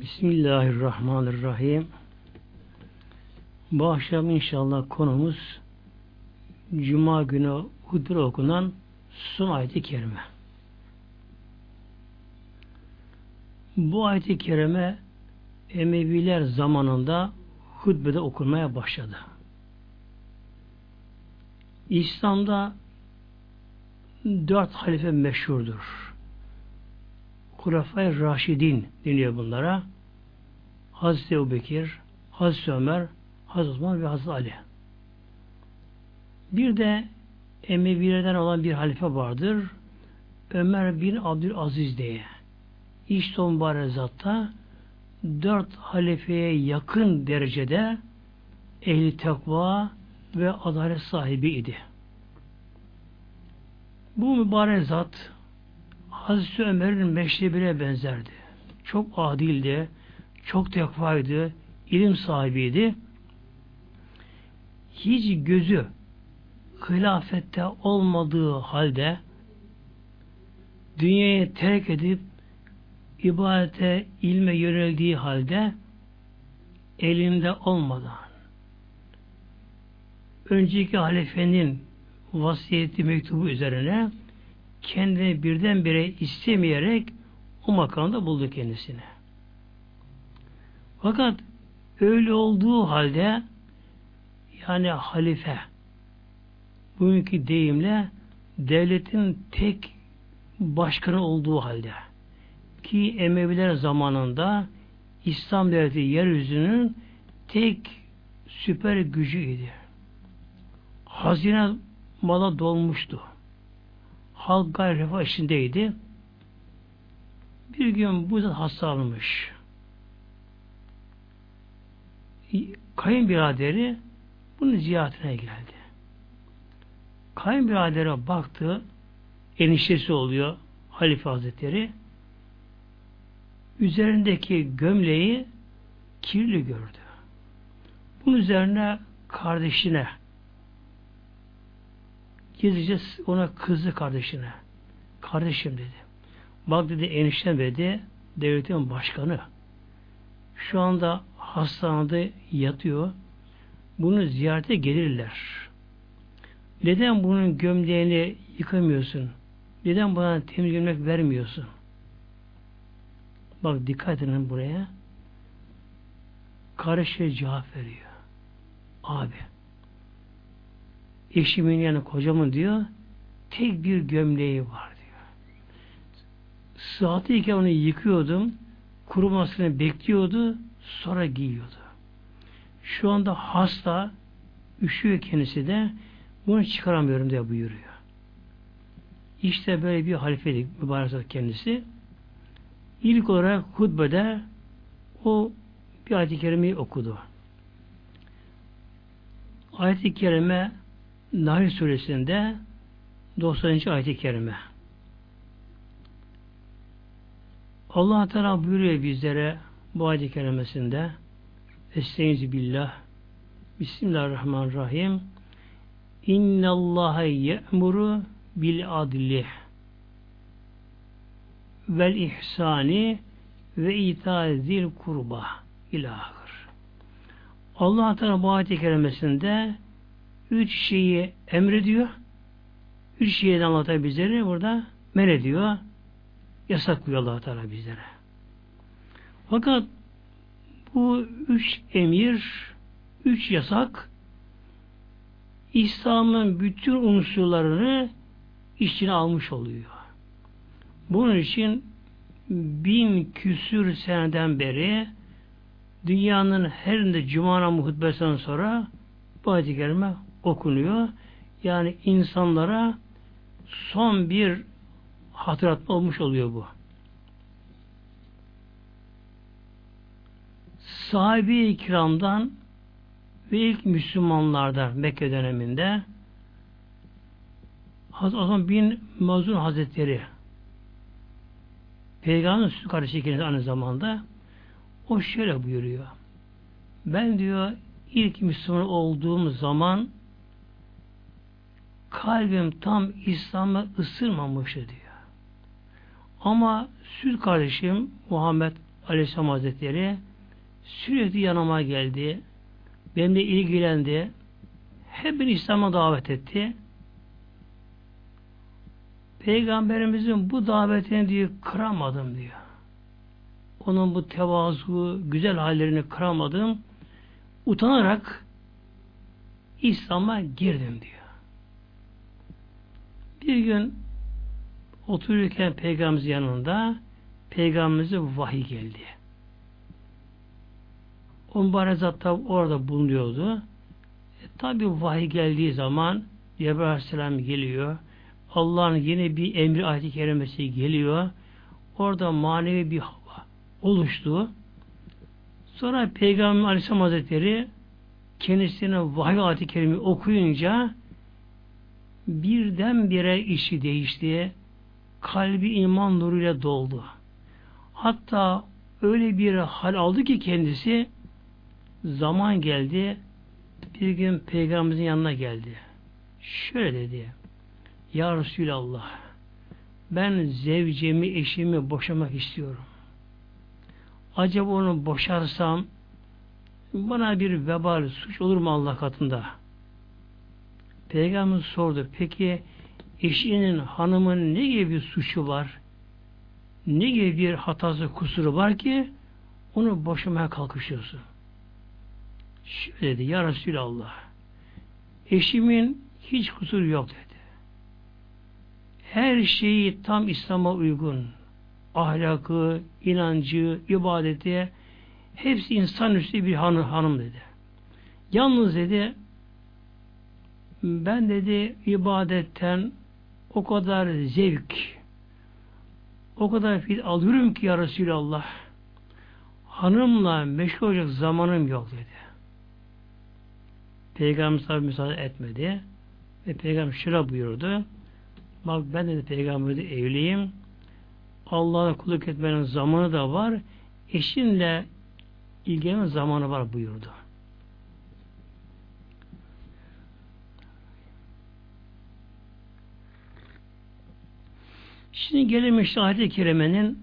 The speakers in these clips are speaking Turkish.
Bismillahirrahmanirrahim. Bu akşam inşallah konumuz Cuma günü hutbe okunan son ayet-i kerime. Bu ayet-i kerime Emeviler zamanında hutbede okunmaya başladı. İslam'da dört halife meşhurdur. Kurafay Raşidin deniyor bunlara. Hazreti Ebu Bekir, Hazreti Ömer, Hazreti Osman ve Hazreti Ali. Bir de Emevilerden olan bir halife vardır. Ömer bin Abdülaziz diye. İşte o mübarek zatta dört halifeye yakın derecede ehli takva ve adalet sahibi idi. Bu mübarek zat Hazreti Ömer'in meşrebine benzerdi. Çok adildi, çok tekvaydı, ilim sahibiydi. Hiç gözü hilafette olmadığı halde dünyayı terk edip ibadete, ilme yöneldiği halde elinde olmadan önceki halifenin vasiyeti mektubu üzerine kendini birdenbire istemeyerek o makamda buldu kendisini. Fakat öyle olduğu halde yani halife bugünkü deyimle devletin tek başkanı olduğu halde ki Emeviler zamanında İslam devleti yeryüzünün tek süper gücüydü. Hazine mala dolmuştu. Halk gayri refah içindeydi. Bir gün bu zat hastalanmış. Kayınbiraderi bunun ziyaretine geldi. Kayınbiradere baktı, eniştesi oluyor Halife Hazretleri. Üzerindeki gömleği kirli gördü. Bunun üzerine kardeşine gizlice ona kızdı kardeşine. Kardeşim dedi. Bak dedi eniştem dedi devletin başkanı. Şu anda hastanede yatıyor. Bunu ziyarete gelirler. Neden bunun gömleğini yıkamıyorsun? Neden bana temiz gömlek vermiyorsun? Bak dikkat edin buraya. Kardeşe cevap veriyor. Abi eşimin yani kocamın diyor tek bir gömleği var diyor. Sıhhatiyken onu yıkıyordum. Kurumasını bekliyordu. Sonra giyiyordu. Şu anda hasta üşüyor kendisi de bunu çıkaramıyorum diye buyuruyor. İşte böyle bir halifelik mübarek kendisi. İlk olarak hutbede o bir ayet-i kerimeyi okudu. Ayet-i kerime Nahl suresinde 90. ayet-i kerime. Allah Teala buyuruyor bizlere bu ayet-i kerimesinde Estaizu billah Bismillahirrahmanirrahim İnnallâhe ye'muru bil adli vel ihsani ve itâzil kurba ilahır. Allah Teala bu ayet-i kerimesinde üç şeyi emrediyor. Üç şeyi de anlatıyor bizlere burada men ediyor. Yasaklıyor allah Teala bizlere. Fakat bu üç emir, üç yasak İslam'ın bütün unsurlarını içine almış oluyor. Bunun için bin küsür seneden beri dünyanın her yerinde Cuma hutbesinden sonra bu ayet-i kerime okunuyor. Yani insanlara son bir hatırlatma olmuş oluyor bu. Sahibi-i kiramdan ve ilk Müslümanlardan Mekke döneminde Hazreti Osman bin Mazun Hazretleri Peygamberin süt kardeşi aynı zamanda o şöyle buyuruyor. Ben diyor ilk Müslüman olduğum zaman kalbim tam İslam'a ısırmamıştı diyor. Ama süt kardeşim Muhammed Aleyhisselam Hazretleri sürekli yanıma geldi. Benimle ilgilendi. Hep beni İslam'a davet etti. Peygamberimizin bu davetini diyor kıramadım diyor. Onun bu tevazu, güzel hallerini kıramadım. Utanarak İslam'a girdim diyor. Bir gün otururken Peygamberimiz yanında Peygamberimize vahiy geldi. O mübarek zat orada bulunuyordu. E, Tabi vahiy geldiği zaman Cebrail Aleyhisselam geliyor. Allah'ın yeni bir emri ayet-i kerimesi geliyor. Orada manevi bir hava oluştu. Sonra Peygamber Aleyhisselam Hazretleri kendisine vahiy ayet-i kerimi okuyunca birdenbire işi değişti. Kalbi iman nuruyla doldu. Hatta öyle bir hal aldı ki kendisi zaman geldi bir gün peygamberimizin yanına geldi. Şöyle dedi. Ya Resulallah ben zevcemi, eşimi boşamak istiyorum. Acaba onu boşarsam bana bir vebal, suç olur mu Allah katında? Peygamber sordu. Peki eşinin, hanımın ne gibi bir suçu var? Ne gibi bir hatası, kusuru var ki onu boşamaya kalkışıyorsun? Şöyle dedi. Ya Resulallah eşimin hiç kusuru yok dedi. Her şeyi tam İslam'a uygun. Ahlakı, inancı, ibadeti hepsi insanüstü bir hanım, hanım dedi. Yalnız dedi ben dedi ibadetten o kadar zevk o kadar fil alıyorum ki ya Resulallah hanımla meşgul olacak zamanım yok dedi. Peygamber tabi müsaade etmedi. Ve Peygamber şöyle buyurdu. Bak ben de Peygamber'de evliyim. Allah'a kulluk etmenin zamanı da var. Eşinle ilgilenin zamanı var buyurdu. Şimdi gelelim işte ayet-i kerimenin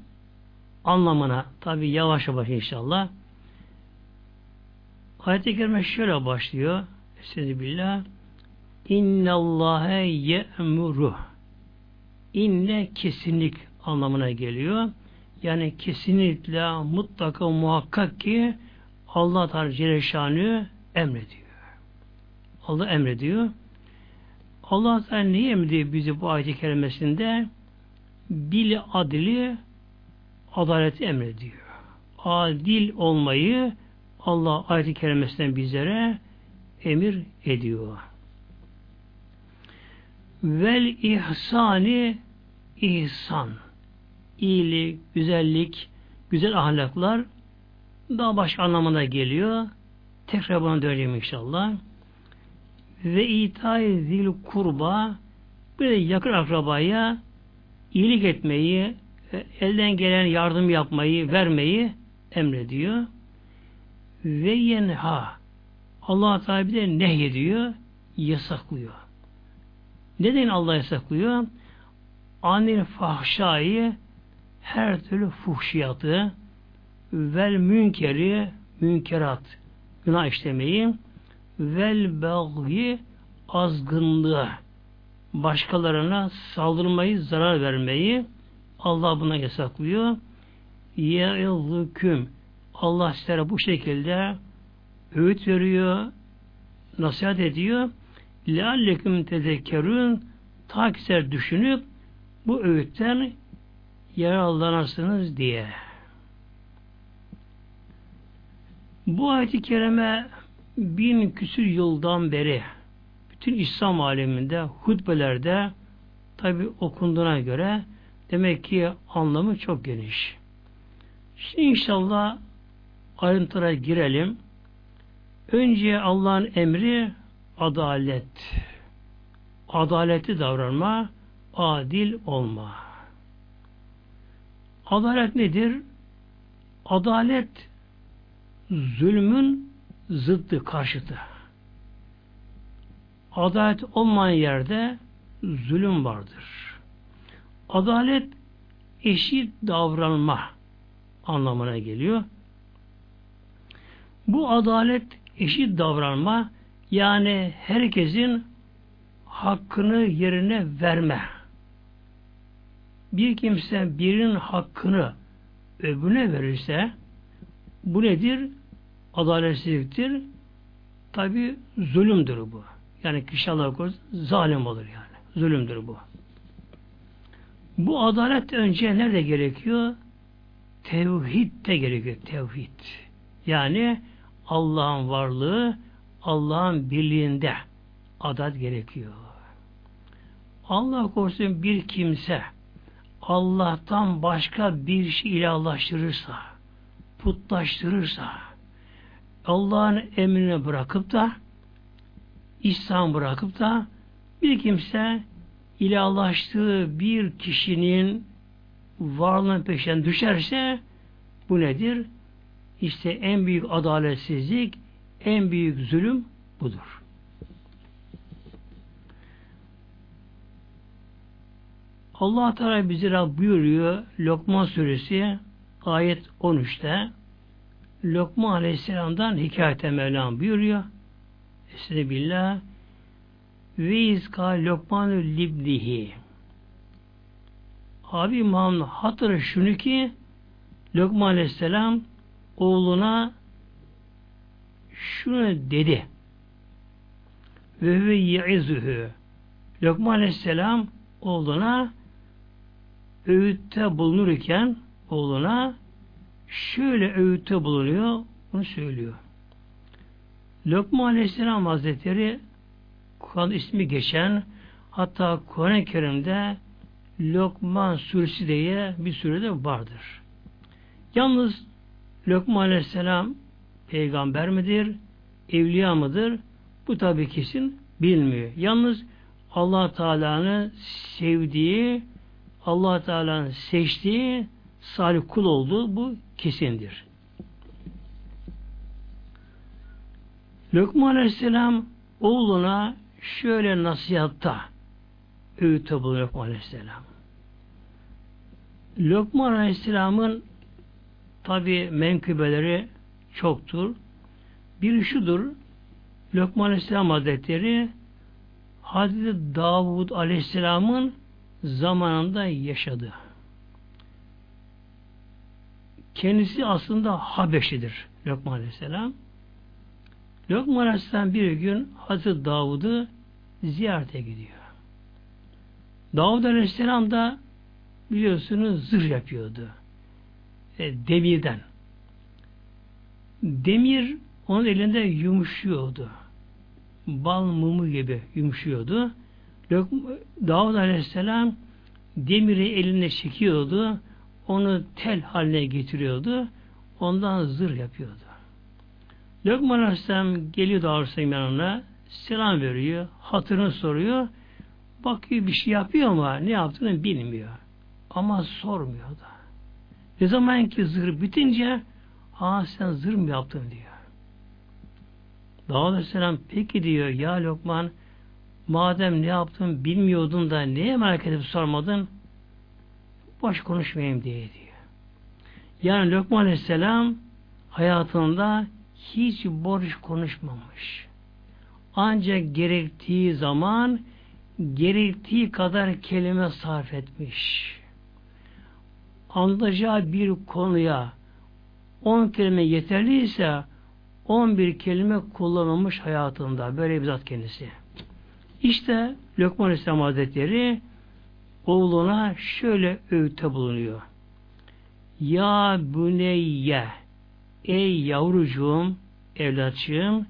anlamına. Tabi yavaş yavaş inşallah. Ayet-i kerime şöyle başlıyor. Estağfirullah. İnnallâhe ye'muru. İnne kesinlik anlamına geliyor. Yani kesinlikle mutlaka muhakkak ki Allah Teala Celle emrediyor. Allah emrediyor. Allah Teala niye emrediyor bizi bu ayet-i kerimesinde? Bil adli adaleti emrediyor. Adil olmayı Allah ayet-i kerimesinden bizlere emir ediyor. Vel ihsani ihsan. İyilik, güzellik, güzel ahlaklar daha başka anlamına geliyor. Tekrar buna döneceğim inşallah. Ve itay zil kurba bir de yakın akrabaya iyilik etmeyi, elden gelen yardım yapmayı, vermeyi emrediyor. Ve yenha Allah Teala bir de nehyediyor, yasaklıyor. Neden Allah yasaklıyor? Anil fahşayı her türlü fuhşiyatı vel münkeri münkerat günah işlemeyi vel belgi azgınlığı başkalarına saldırmayı, zarar vermeyi Allah buna yasaklıyor. Ye'ilzüküm Allah sizlere bu şekilde öğüt veriyor, nasihat ediyor. Lealleküm tezekkerün ta ki düşünüp bu öğütten yararlanırsınız diye. Bu ayet-i kerime bin küsür yıldan beri bütün İslam aleminde hutbelerde tabi okunduğuna göre demek ki anlamı çok geniş. Şimdi inşallah ayrıntılara girelim. Önce Allah'ın emri adalet. Adaletli davranma, adil olma. Adalet nedir? Adalet zulmün zıddı, karşıtı. Adalet olmayan yerde zulüm vardır. Adalet eşit davranma anlamına geliyor. Bu adalet eşit davranma yani herkesin hakkını yerine verme. Bir kimse birinin hakkını öbürüne verirse bu nedir? Adaletsizliktir. Tabi zulümdür bu. Yani kişi Allah korusun zalim olur yani. Zulümdür bu. Bu adalet önce nerede gerekiyor? Tevhid de gerekiyor. Tevhid. Yani Allah'ın varlığı, Allah'ın birliğinde adalet gerekiyor. Allah korusun bir kimse Allah'tan başka bir şey ilahlaştırırsa, putlaştırırsa, Allah'ın emrine bırakıp da İslam bırakıp da bir kimse ilahlaştığı bir kişinin varlığının peşinden düşerse bu nedir? İşte en büyük adaletsizlik, en büyük zulüm budur. Allah Teala bize buyuruyor Lokman suresi ayet 13'te Lokman Aleyhisselam'dan hikayete Mevlam buyuruyor. Estağfirullah ve izka Lokmanü liblihi Abi Muhammed hatırı şunu ki Lokman Aleyhisselam oğluna şunu dedi. Ve ve ye'izühü Lokman Aleyhisselam oğluna öğütte bulunurken oğluna şöyle öğütte bulunuyor, bunu söylüyor. Lokman Aleyhisselam Hazretleri Kur'an ismi geçen hatta Kur'an-ı Kerim'de Lokman suresi diye bir surede vardır. Yalnız Lokman Aleyhisselam peygamber midir, evliya mıdır? Bu tabi kesin bilmiyor. Yalnız Allah Teala'nın sevdiği, Allah Teala'nın seçtiği salih kul olduğu bu kesindir. Lokman Aleyhisselam oğluna şöyle nasihatta öğütte bulunuyor Lokman Aleyhisselam. Lokman Aleyhisselam'ın tabi menkıbeleri çoktur. Bir şudur, Lokman Aleyhisselam Hazretleri Hazreti Davud Aleyhisselam'ın zamanında yaşadı. Kendisi aslında Habeşlidir Lokman Aleyhisselam. Lokman Aleyhisselam bir gün Hazreti Davud'u ziyarete gidiyor. Davud Aleyhisselam da biliyorsunuz zırh yapıyordu. E, demirden. Demir onun elinde yumuşuyordu. Bal mumu gibi yumuşuyordu. Davud Aleyhisselam demiri eline çekiyordu. Onu tel haline getiriyordu. Ondan zırh yapıyordu. Lokman Aleyhisselam geliyor Aleyhisselam yanına selam veriyor. Hatırını soruyor. Bakıyor bir şey yapıyor ama ne yaptığını bilmiyor. Ama sormuyor da. Ne zaman ki zırh bitince aa sen zırh mı yaptın diyor. Davud Aleyhisselam peki diyor ya Lokman madem ne yaptın bilmiyordun da neye merak edip sormadın boş konuşmayayım diye diyor. Yani Lokman Aleyhisselam hayatında hiç borç konuşmamış. Ancak gerektiği zaman gerektiği kadar kelime sarf etmiş. Anlayacağı bir konuya on kelime yeterliyse on bir kelime kullanılmış hayatında. Böyle bir zat kendisi. İşte Lokman İslam Hazretleri oğluna şöyle öğütte bulunuyor. Ya büneyye Ey yavrucuğum, evlatçığım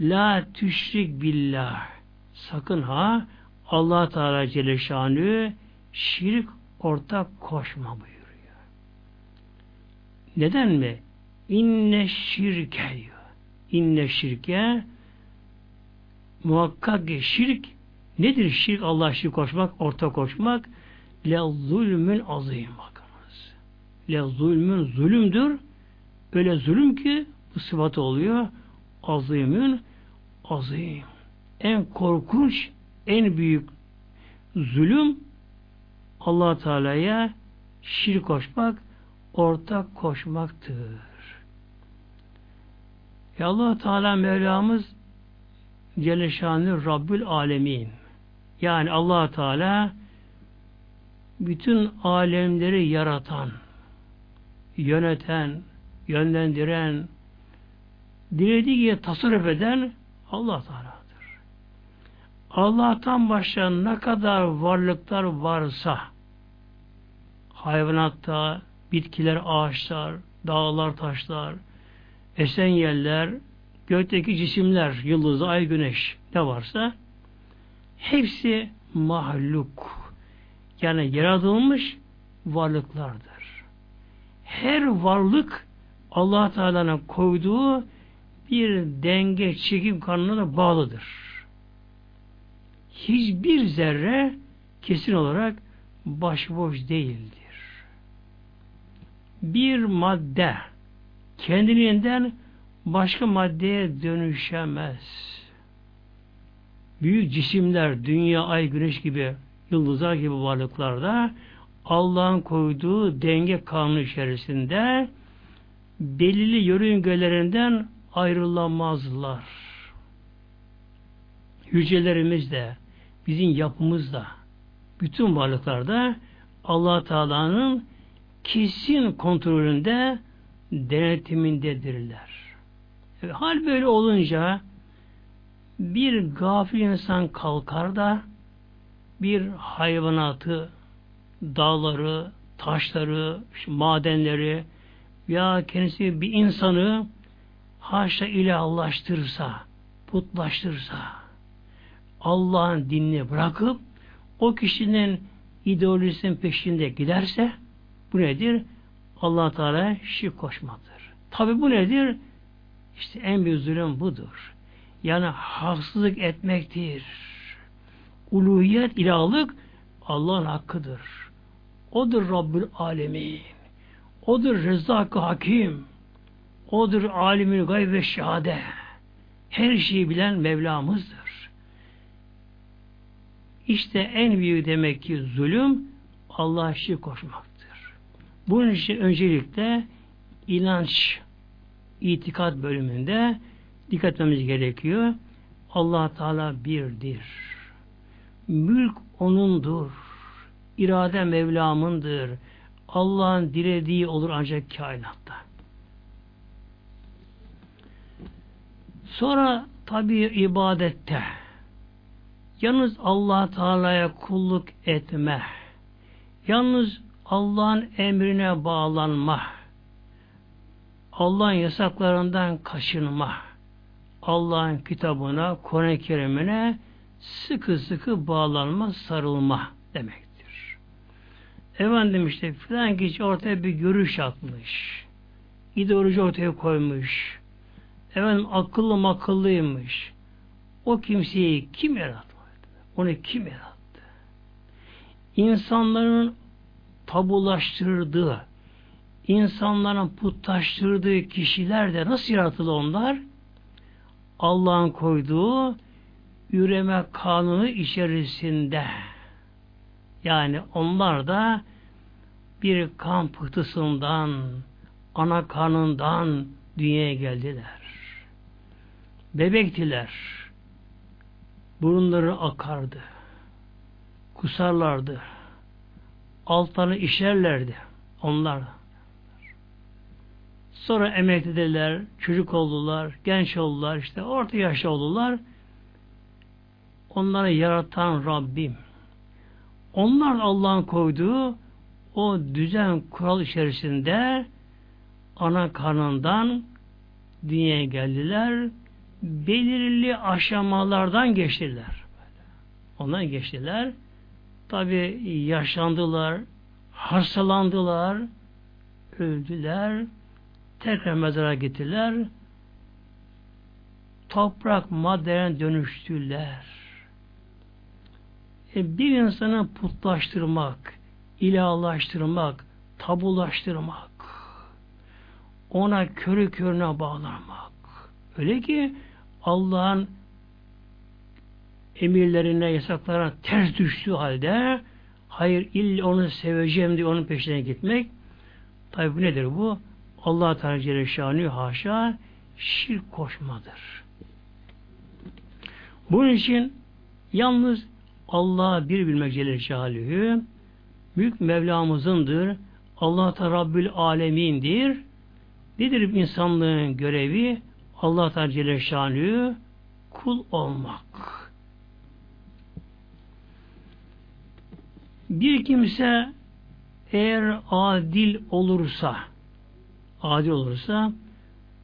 La tüşrik billah Sakın ha Allah Teala Celle şirk ortak koşma buyuruyor. Neden mi? İnne şirke diyor. İnne şirke muhakkak ki şirk nedir şirk? Allah şirk koşmak, ortak koşmak le zulmün azim bakınız. Le zulmün zulümdür. Öyle zulüm ki bu sıfatı oluyor. Azimün azim. En korkunç, en büyük zulüm allah Teala'ya şirk koşmak, ortak koşmaktır. Ya allah Teala Mevlamız Celle Rabbül Alemin. Yani allah Teala bütün alemleri yaratan, yöneten, yönlendiren, dilediği gibi tasarruf eden Allah Teala'dır. Allah'tan başka ne kadar varlıklar varsa hayvanatta, bitkiler, ağaçlar, dağlar, taşlar, esen yerler, gökteki cisimler, yıldız, ay, güneş ne varsa hepsi mahluk. Yani yaratılmış varlıklardır. Her varlık Allah Teala'nın koyduğu bir denge çekim kanununa bağlıdır. Hiçbir zerre kesin olarak başboş değildir. Bir madde kendiliğinden başka maddeye dönüşemez. Büyük cisimler, dünya, ay, güneş gibi, yıldızlar gibi varlıklarda Allah'ın koyduğu denge kanunu içerisinde belirli yörüngelerinden ayrılamazlar. Hücrelerimiz de, bizim yapımız da, bütün varlıklarda allah Teala'nın kesin kontrolünde denetimindedirler. E, hal böyle olunca bir gafil insan kalkar da bir hayvanatı, dağları, taşları, madenleri ya kendisi bir insanı haşa ilahlaştırırsa, putlaştırırsa, Allah'ın dinini bırakıp o kişinin ideolojisinin peşinde giderse bu nedir? allah Teala şirk koşmadır. Tabi bu nedir? İşte en büyük zulüm budur. Yani haksızlık etmektir. Uluhiyet, ilahlık Allah'ın hakkıdır. Odur Rabbül Alemin. Odur Rezzak-ı Hakim. Odur alimül gayb ve şehade. Her şeyi bilen Mevlamızdır. İşte en büyük demek ki zulüm Allah'a şirk koşmaktır. Bunun için öncelikle inanç, itikat bölümünde dikkat etmemiz gerekiyor. allah Teala birdir. Mülk O'nundur. İrade Mevlam'ındır. Allah'ın dilediği olur ancak kainatta. Sonra tabi ibadette yalnız allah Teala'ya kulluk etme yalnız Allah'ın emrine bağlanma Allah'ın yasaklarından kaçınma Allah'ın kitabına, Kur'an-ı Kerim'ine sıkı sıkı bağlanma, sarılma demektir. Efendim işte filan kişi ortaya bir görüş atmış. ideoloji ortaya koymuş efendim akıllı makıllıymış. O kimseyi kim yarattı? Onu kim yarattı? İnsanların tabulaştırdığı, insanların putlaştırdığı kişiler de nasıl yaratıldı onlar? Allah'ın koyduğu üreme kanunu içerisinde. Yani onlar da bir kan pıhtısından, ana kanından dünyaya geldiler. Bebektiler. Burunları akardı. Kusarlardı. Altlarını işerlerdi. Onlar. Sonra emeklediler, çocuk oldular, genç oldular, işte orta yaşta oldular. Onları yaratan Rabbim. Onlar Allah'ın koyduğu o düzen kural içerisinde ana karnından dünyaya geldiler belirli aşamalardan geçtiler. Ondan geçtiler. Tabi yaşlandılar, hastalandılar, öldüler, tekrar mezara gittiler, toprak maddeden dönüştüler. E bir insanı putlaştırmak, ilahlaştırmak, tabulaştırmak, ona körü körüne bağlamak. Öyle ki Allah'ın emirlerine, yasaklarına ters düştüğü halde hayır illa onu seveceğim diye onun peşine gitmek Tabi bu nedir bu? Allah Teala Celle haşa şirk koşmadır. Bunun için yalnız Allah'ı bir bilmek Celle Şanı büyük Mevlamızındır. Allah Teala Rabbül Alemin'dir. Nedir insanlığın görevi? Allah Teala Celle Şanı kul olmak. Bir kimse eğer adil olursa adil olursa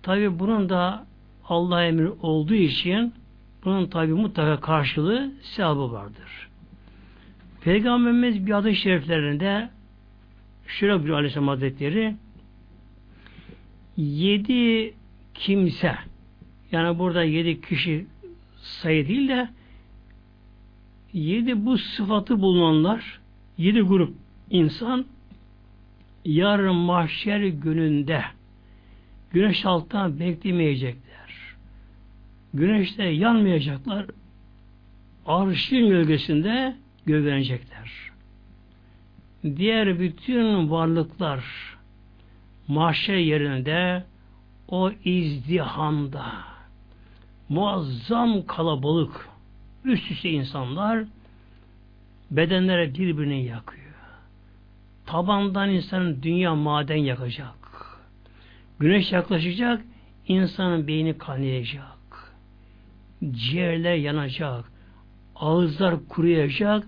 tabi bunun da Allah emri olduğu için bunun tabi mutlaka karşılığı sevabı vardır. Peygamberimiz bir adı şeriflerinde şöyle bir Aleyhisselam Hazretleri yedi kimse yani burada yedi kişi sayı değil de yedi bu sıfatı bulunanlar yedi grup insan yarın mahşer gününde güneş alttan beklemeyecekler. Güneşte yanmayacaklar. Arşın gölgesinde gölgelenecekler. Diğer bütün varlıklar mahşer yerinde o izdihamda muazzam kalabalık üst üste insanlar bedenlere birbirini yakıyor. Tabandan insanın dünya maden yakacak. Güneş yaklaşacak, insanın beyni kanayacak. Ciğerler yanacak. Ağızlar kuruyacak,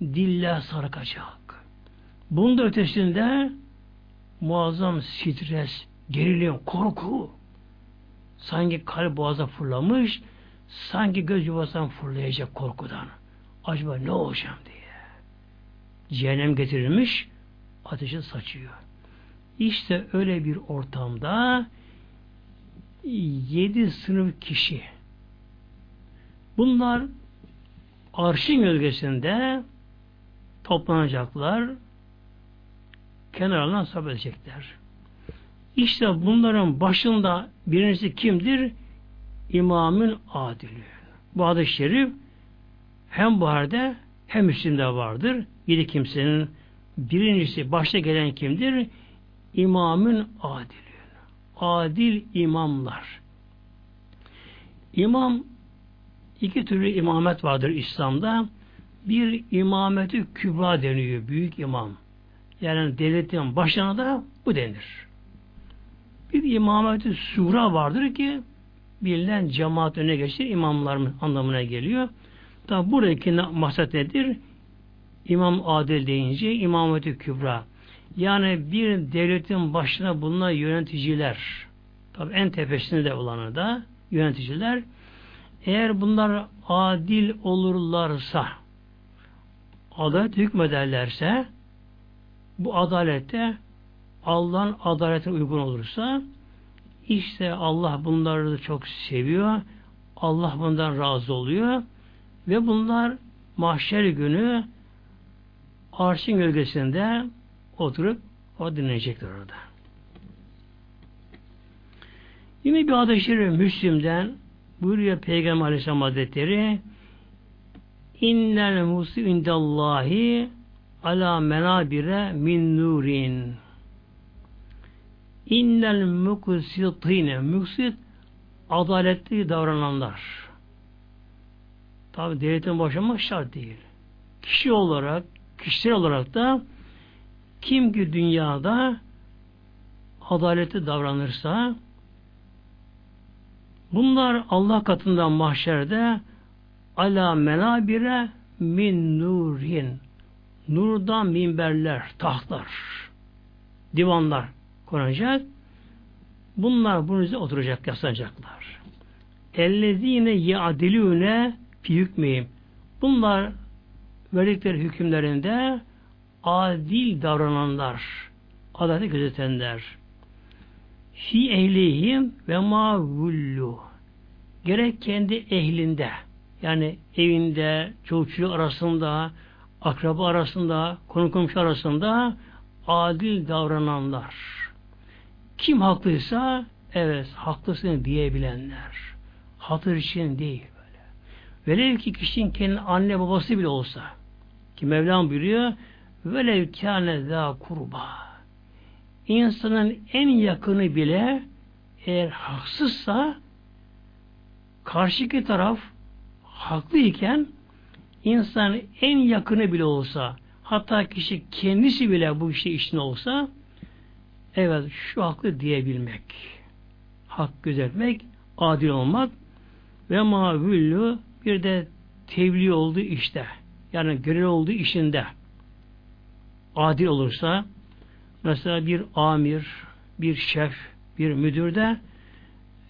diller sarkacak. Bunun da ötesinde muazzam stres, gerilim, korku. Sanki kalp boğaza fırlamış, sanki göz yuvasından fırlayacak korkudan. Acaba ne olacağım diye. Cehennem getirilmiş, ateşi saçıyor. İşte öyle bir ortamda yedi sınıf kişi bunlar arşın gölgesinde toplanacaklar kenarlarına sabah edecekler. İşte bunların başında birincisi kimdir? İmamın adili. Bu adı şerif hem Buhar'da hem Müslim'de vardır. Yedi kimsenin birincisi başta gelen kimdir? İmamın adil. Adil imamlar. İmam iki türlü imamet vardır İslam'da. Bir imameti kübra deniyor. Büyük imam. Yani devletin başına da bu denir. Bir imameti sura vardır ki bilinen cemaat öne geçir imamlar anlamına geliyor. Tabi buradaki maksat nedir? İmam adil deyince imameti kübra. Yani bir devletin başına bulunan yöneticiler, tabi en tepesinde de olanı da yöneticiler, eğer bunlar adil olurlarsa, adalet hükmederlerse, bu adalette Allah'ın adaletine uygun olursa, işte Allah bunları da çok seviyor, Allah bundan razı oluyor ve bunlar mahşer günü arşın gölgesinde oturup o dinleyecekler orada. Yine bir hadis-i Müslim'den buyuruyor Peygamber Aleyhisselam Hazretleri İnnel musi indallahi ala menabire min nurin İnnel muksitine muksit adaletli davrananlar. Tabi devletin başlamak şart değil. Kişi olarak, kişisel olarak da kim ki dünyada adaleti davranırsa bunlar Allah katından mahşerde ala menabire min nurin nurdan minberler, tahtlar, divanlar konacak. Bunlar bunun üzerine oturacak, yaslanacaklar. Ellezine yadilüne fi hükmeyim. Bunlar verdikleri hükümlerinde adil davrananlar, adaleti gözetenler. Fi ehlihim ve ma vullu. Gerek kendi ehlinde, yani evinde, çocuk arasında, akraba arasında, konu komşu arasında adil davrananlar. Kim haklıysa evet haklısın diyebilenler. Hatır için değil böyle. Velev ki kişinin kendi anne babası bile olsa ki Mevlam buyuruyor Velev kâne zâ kurba. İnsanın en yakını bile eğer haksızsa karşıki taraf haklıyken insan en yakını bile olsa hatta kişi kendisi bile bu işe içinde olsa evet şu haklı diyebilmek hak gözetmek adil olmak ve mavüllü bir de tevli olduğu işte yani görev olduğu işinde adil olursa mesela bir amir, bir şef, bir müdür de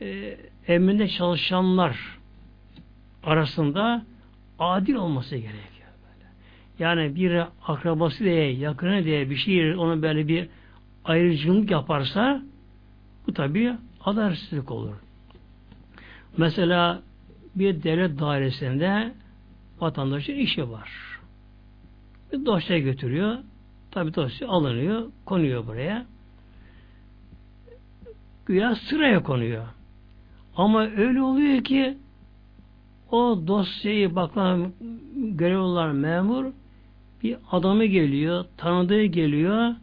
e, emrinde çalışanlar arasında adil olması gerekiyor. Böyle. Yani bir akrabası diye, yakını diye bir şey ona böyle bir ayrıcılık yaparsa bu tabi adaletsizlik olur. Mesela bir devlet dairesinde vatandaşın işi var. Bir dosya götürüyor. Tabi dosya alınıyor, konuyor buraya. Güya sıraya konuyor. Ama öyle oluyor ki o dosyayı bakan görev olan memur bir adamı geliyor, tanıdığı geliyor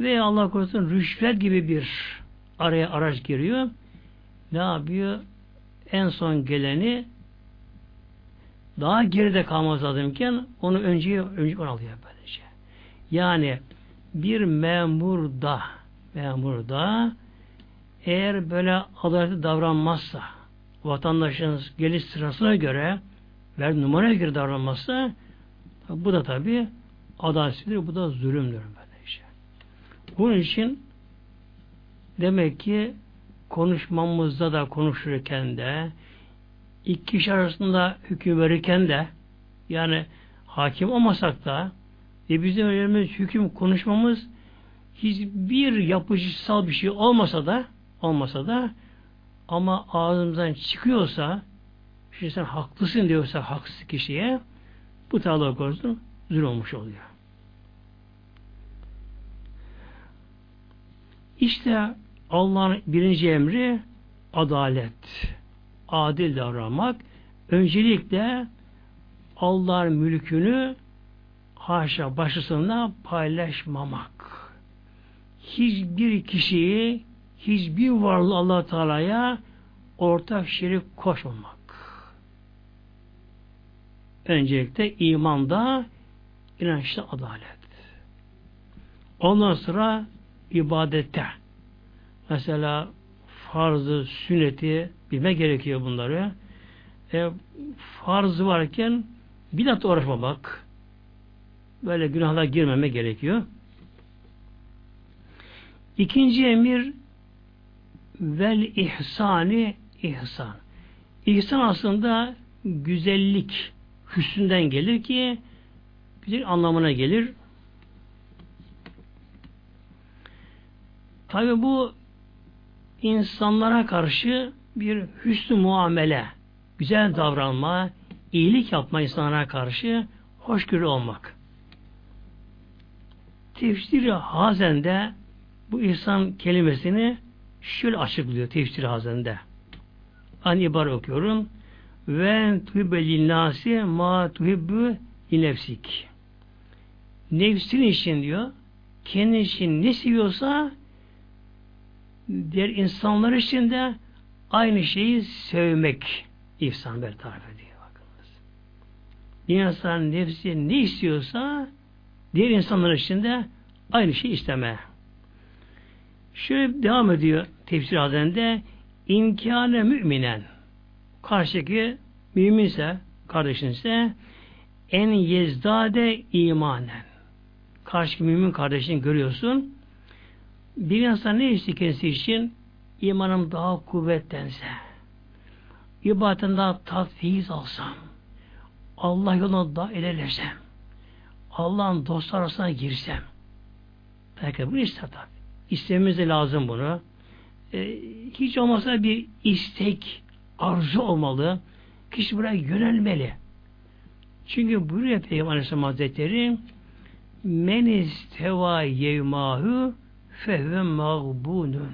ve Allah korusun rüşvet gibi bir araya araç giriyor. Ne yapıyor? En son geleni daha geride kalmaz lazımken onu önce önce onu alıyor böylece. Yani bir memur da memur da eğer böyle adaletli davranmazsa vatandaşın geliş sırasına göre ver numaraya göre davranmazsa bu da tabi adaletsizdir, bu da zulümdür böylece. Bunun için demek ki konuşmamızda da konuşurken de iki kişi arasında hüküm verirken de yani hakim olmasak da ve bizim önemli hüküm konuşmamız hiçbir yapıcısal bir şey olmasa da olmasa da ama ağzımızdan çıkıyorsa işte sen haklısın diyorsa haksız kişiye bu tağla korusun zulüm olmuş oluyor. İşte Allah'ın birinci emri adalet adil davranmak, öncelikle Allah'ın mülkünü haşa başısında paylaşmamak. Hiçbir kişiyi, hiçbir varlığı allah Teala'ya ortak şerik koşmamak. Öncelikle imanda, inançta adalet. Ondan sonra ibadette. Mesela farzı, sünneti bilme gerekiyor bunları. E, farzı varken bidat uğraşmamak, böyle günahlara girmeme gerekiyor. İkinci emir vel ihsani ihsan. İhsan aslında güzellik hüsünden gelir ki güzel anlamına gelir. Tabi bu insanlara karşı bir hüsnü muamele, güzel davranma, iyilik yapma insanlara karşı hoşgörü olmak. Tefsiri Hazen'de bu insan kelimesini şöyle açıklıyor tefsiri Hazen'de. An ibar okuyorum. Ve tuhibbe nasi ma tuhibbu nefsik. Nefsin için diyor, kendi için ne seviyorsa diğer insanlar için de aynı şeyi sevmek ihsan bir tarif ediyor. Bakınız. Bir insan nefsi ne istiyorsa diğer insanlar için de aynı şeyi isteme. Şöyle devam ediyor tefsir hazırında imkâne müminen. Karşıki müminse kardeşinse en yezdade imanen karşı mümin kardeşini görüyorsun. Bir insan ne istiyor kendisi için? imanım daha kuvvetlense, ibadetten daha tatfiz alsam, Allah yoluna daha ilerlesem, Allah'ın dostlar arasına girsem, belki bunu ister. İstememiz de lazım bunu. Ee, hiç olmazsa bir istek, arzu olmalı. Kişi buraya yönelmeli. Çünkü buyuruyor Peygamber Aleyhisselam Hazretleri men isteva yevmahu fehve mağbunun.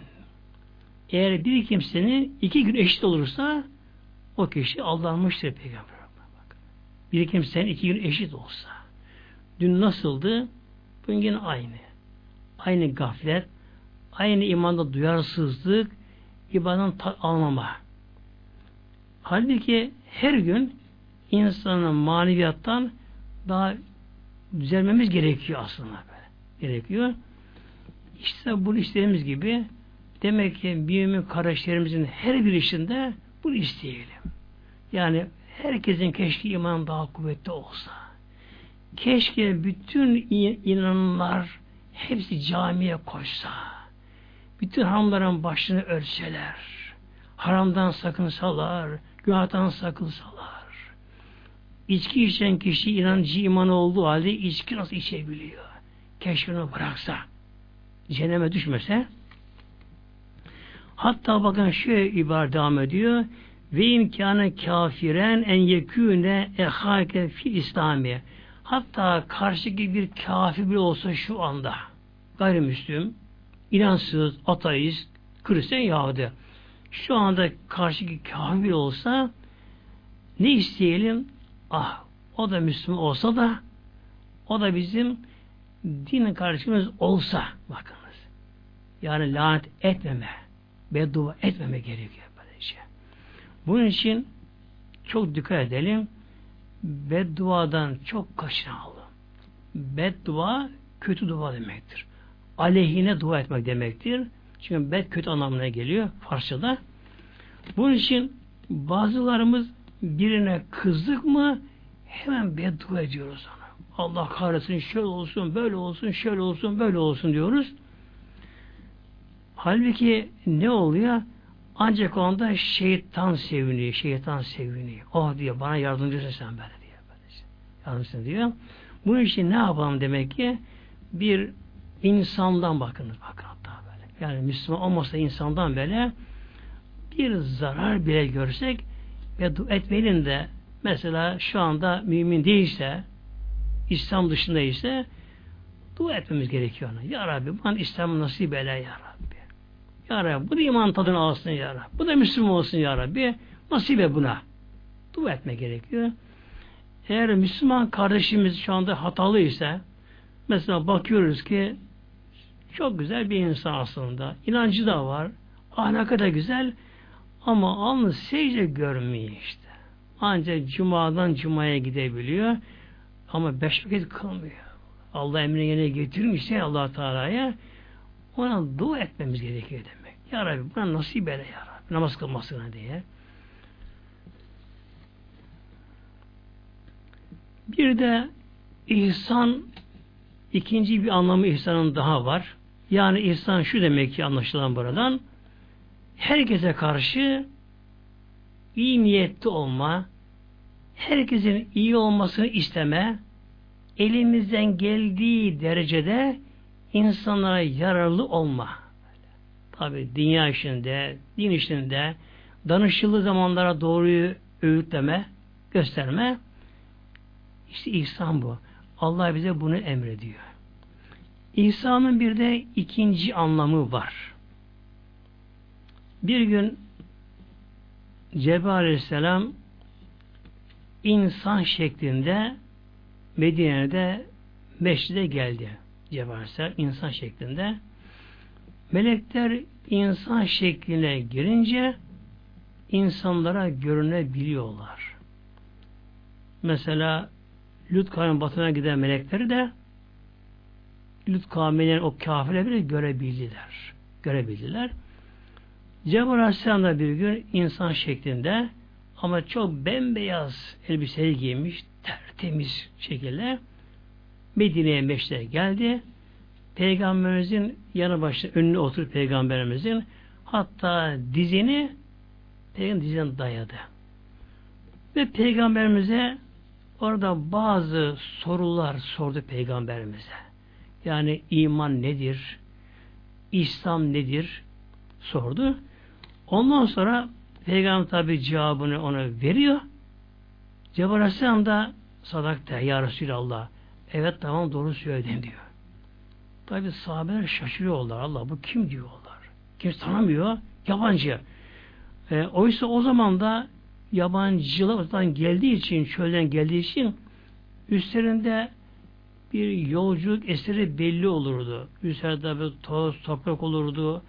Eğer bir kimsenin iki gün eşit olursa o kişi aldanmıştır peygamber. Bir kimsenin iki gün eşit olsa. Dün nasıldı? Bugün yine aynı. Aynı gaflet, aynı imanda duyarsızlık, tat almama. Halbuki her gün insanın maneviyattan daha düzelmemiz gerekiyor aslında böyle. Gerekiyor. İşte bu istediğimiz gibi demek ki mümin kardeşlerimizin her bir işinde bunu isteyelim. Yani herkesin keşke iman daha kuvvetli olsa. Keşke bütün inananlar hepsi camiye koşsa. Bütün haramların başını örseler. Haramdan sakınsalar, günahtan sakınsalar. İçki içen kişi inancı imanı olduğu halde içki nasıl içebiliyor? Keşke onu bıraksa. Cehenneme düşmese. Hatta bakın şöyle ibaret devam ediyor. Ve imkanı kafiren en yekûne ehâke fil İslami. Hatta karşıki bir kafir bile olsa şu anda gayrimüslim, inansız, ateist, Hristiyan Yahudi. Şu anda karşıki kafir bile olsa ne isteyelim? Ah, o da Müslüman olsa da o da bizim din kardeşimiz olsa bakınız. Yani lanet etmeme, beddua etmeme gerekiyor böylece. Bunun için çok dikkat edelim. Bedduadan çok kaçınalım. Beddua kötü dua demektir. Aleyhine dua etmek demektir. Çünkü bed kötü anlamına geliyor Farsçada. Bunun için bazılarımız birine kızdık mı hemen beddua ediyoruz ona. Allah kahretsin şöyle olsun, böyle olsun, şöyle olsun, böyle olsun diyoruz. Halbuki ne oluyor? Ancak onda şeytan seviniyor, şeytan seviniyor. Oh diyor, bana yardımcısın sen böyle diyor. Yardımcısın diyor. Bunun için ne yapalım demek ki? Bir insandan bakınız bakın hatta böyle. Yani Müslüman olmasa insandan böyle bir zarar bile görsek ve etmeyelim de mesela şu anda mümin değilse İslam dışında ise dua etmemiz gerekiyor ona. Ya Rabbi bana İslam'ı nasip eyle ya Rabbi. Ya Rabbi bu da iman tadını alsın ya Rabbi. Bu da Müslüman olsun ya Rabbi. Nasip et buna. Dua etme gerekiyor. Eğer Müslüman kardeşimiz şu anda hatalı ise mesela bakıyoruz ki çok güzel bir insan aslında. İnancı da var. Ahlakı da güzel. Ama alnı secde görmüyor işte. Ancak cumadan cumaya gidebiliyor. Ama beş vakit kılmıyor. Allah emrine getirmişse allah Teala'ya ona dua etmemiz gerekiyor demek. Ya Rabbi buna nasip eyle ya Rabbi. Namaz kılmasına diye. Bir de ihsan ikinci bir anlamı ihsanın daha var. Yani ihsan şu demek ki anlaşılan buradan herkese karşı iyi niyetli olma, herkesin iyi olmasını isteme, elimizden geldiği derecede insanlara yararlı olma. Tabi dünya işinde, din işinde, danışılı zamanlara doğruyu öğütleme, gösterme. İşte ihsan bu. Allah bize bunu emrediyor. İhsanın bir de ikinci anlamı var. Bir gün Cebrail Aleyhisselam insan şeklinde Medine'de meşride geldi. Cebrail Aleyhisselam insan şeklinde. Melekler insan şekline girince insanlara görünebiliyorlar. Mesela Lut kavminin batına giden melekleri de Lut kavminin o kafirleri bile görebildiler. Görebildiler. Cebrail Aleyhisselam da bir gün insan şeklinde ama çok bembeyaz elbiseyi giymiş, tertemiz şekilde Medine'ye meşte geldi. Peygamberimizin yanı başında önüne oturup Peygamberimizin hatta dizini Peygamber dizine dayadı. Ve Peygamberimize orada bazı sorular sordu Peygamberimize. Yani iman nedir? İslam nedir? Sordu. Ondan sonra Peygamber tabi cevabını ona veriyor. Cebrail Aleyhisselam da sadakta ya Resulallah. Evet tamam doğru söyledin diyor. Tabi sahabeler şaşırıyorlar. Allah bu kim diyorlar. Kimse tanımıyor. Yabancı. E, oysa o zaman da yabancılardan geldiği için, çölden geldiği için üstlerinde bir yolculuk eseri belli olurdu. Üzerinde bir toz, toprak olurdu.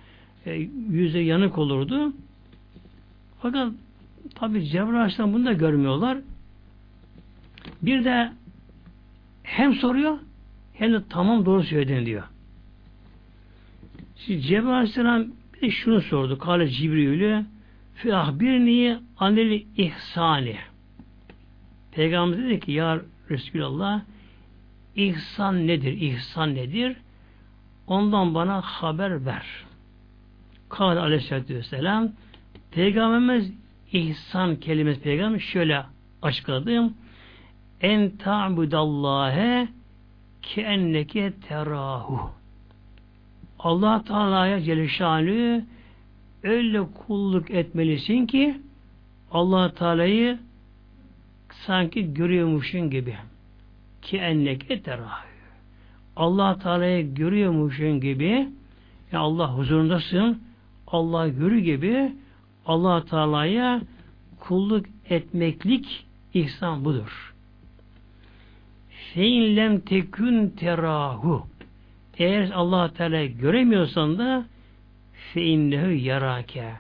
E, yüzü yanık olurdu. Fakat tabi Cebrail bunu da görmüyorlar. Bir de hem soruyor hem de tamam doğru söyledin diyor. Şimdi Cebrail Aleyhisselam bir de şunu sordu. Kale Cibril'ü fi ahbirni anil ihsani. Peygamber dedi ki ya Resulallah ihsan nedir? İhsan nedir? Ondan bana haber ver. Kale aleyhissalatü vesselam Peygamberimiz ihsan kelimesi peygamber şöyle açıkladım. En ta'budallâhe ki enneke terahu. Allah Teala'ya Celle öyle kulluk etmelisin ki Allah Teala'yı sanki görüyormuşsun gibi. Ki enneke terahu. Allah Teala'yı görüyormuşsun gibi ya Allah huzurundasın Allah görü gibi Allah Teala'ya kulluk etmeklik ihsan budur. Fein lem tekün terahu eğer Allah Teala göremiyorsan da fe innehu yarake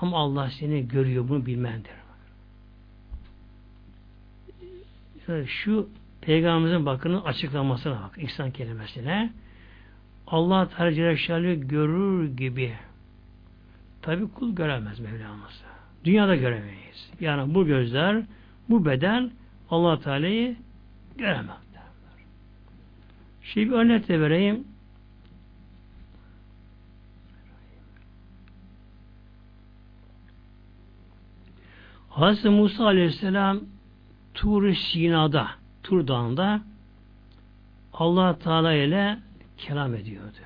ama Allah seni görüyor bunu bilmendir. Şu Peygamberimizin bakının açıklamasına bak. İhsan kelimesine. Allah Teala Celle görür gibi. Tabi kul göremez Mevlamız. Dünyada göremeyiz. Yani bu gözler, bu beden Allah Teala'yı göremez. Şimdi bir örnek de vereyim. Hazreti Musa Aleyhisselam Tur Sina'da, Tur Dağı'nda Allah Teala ile kelam ediyordu.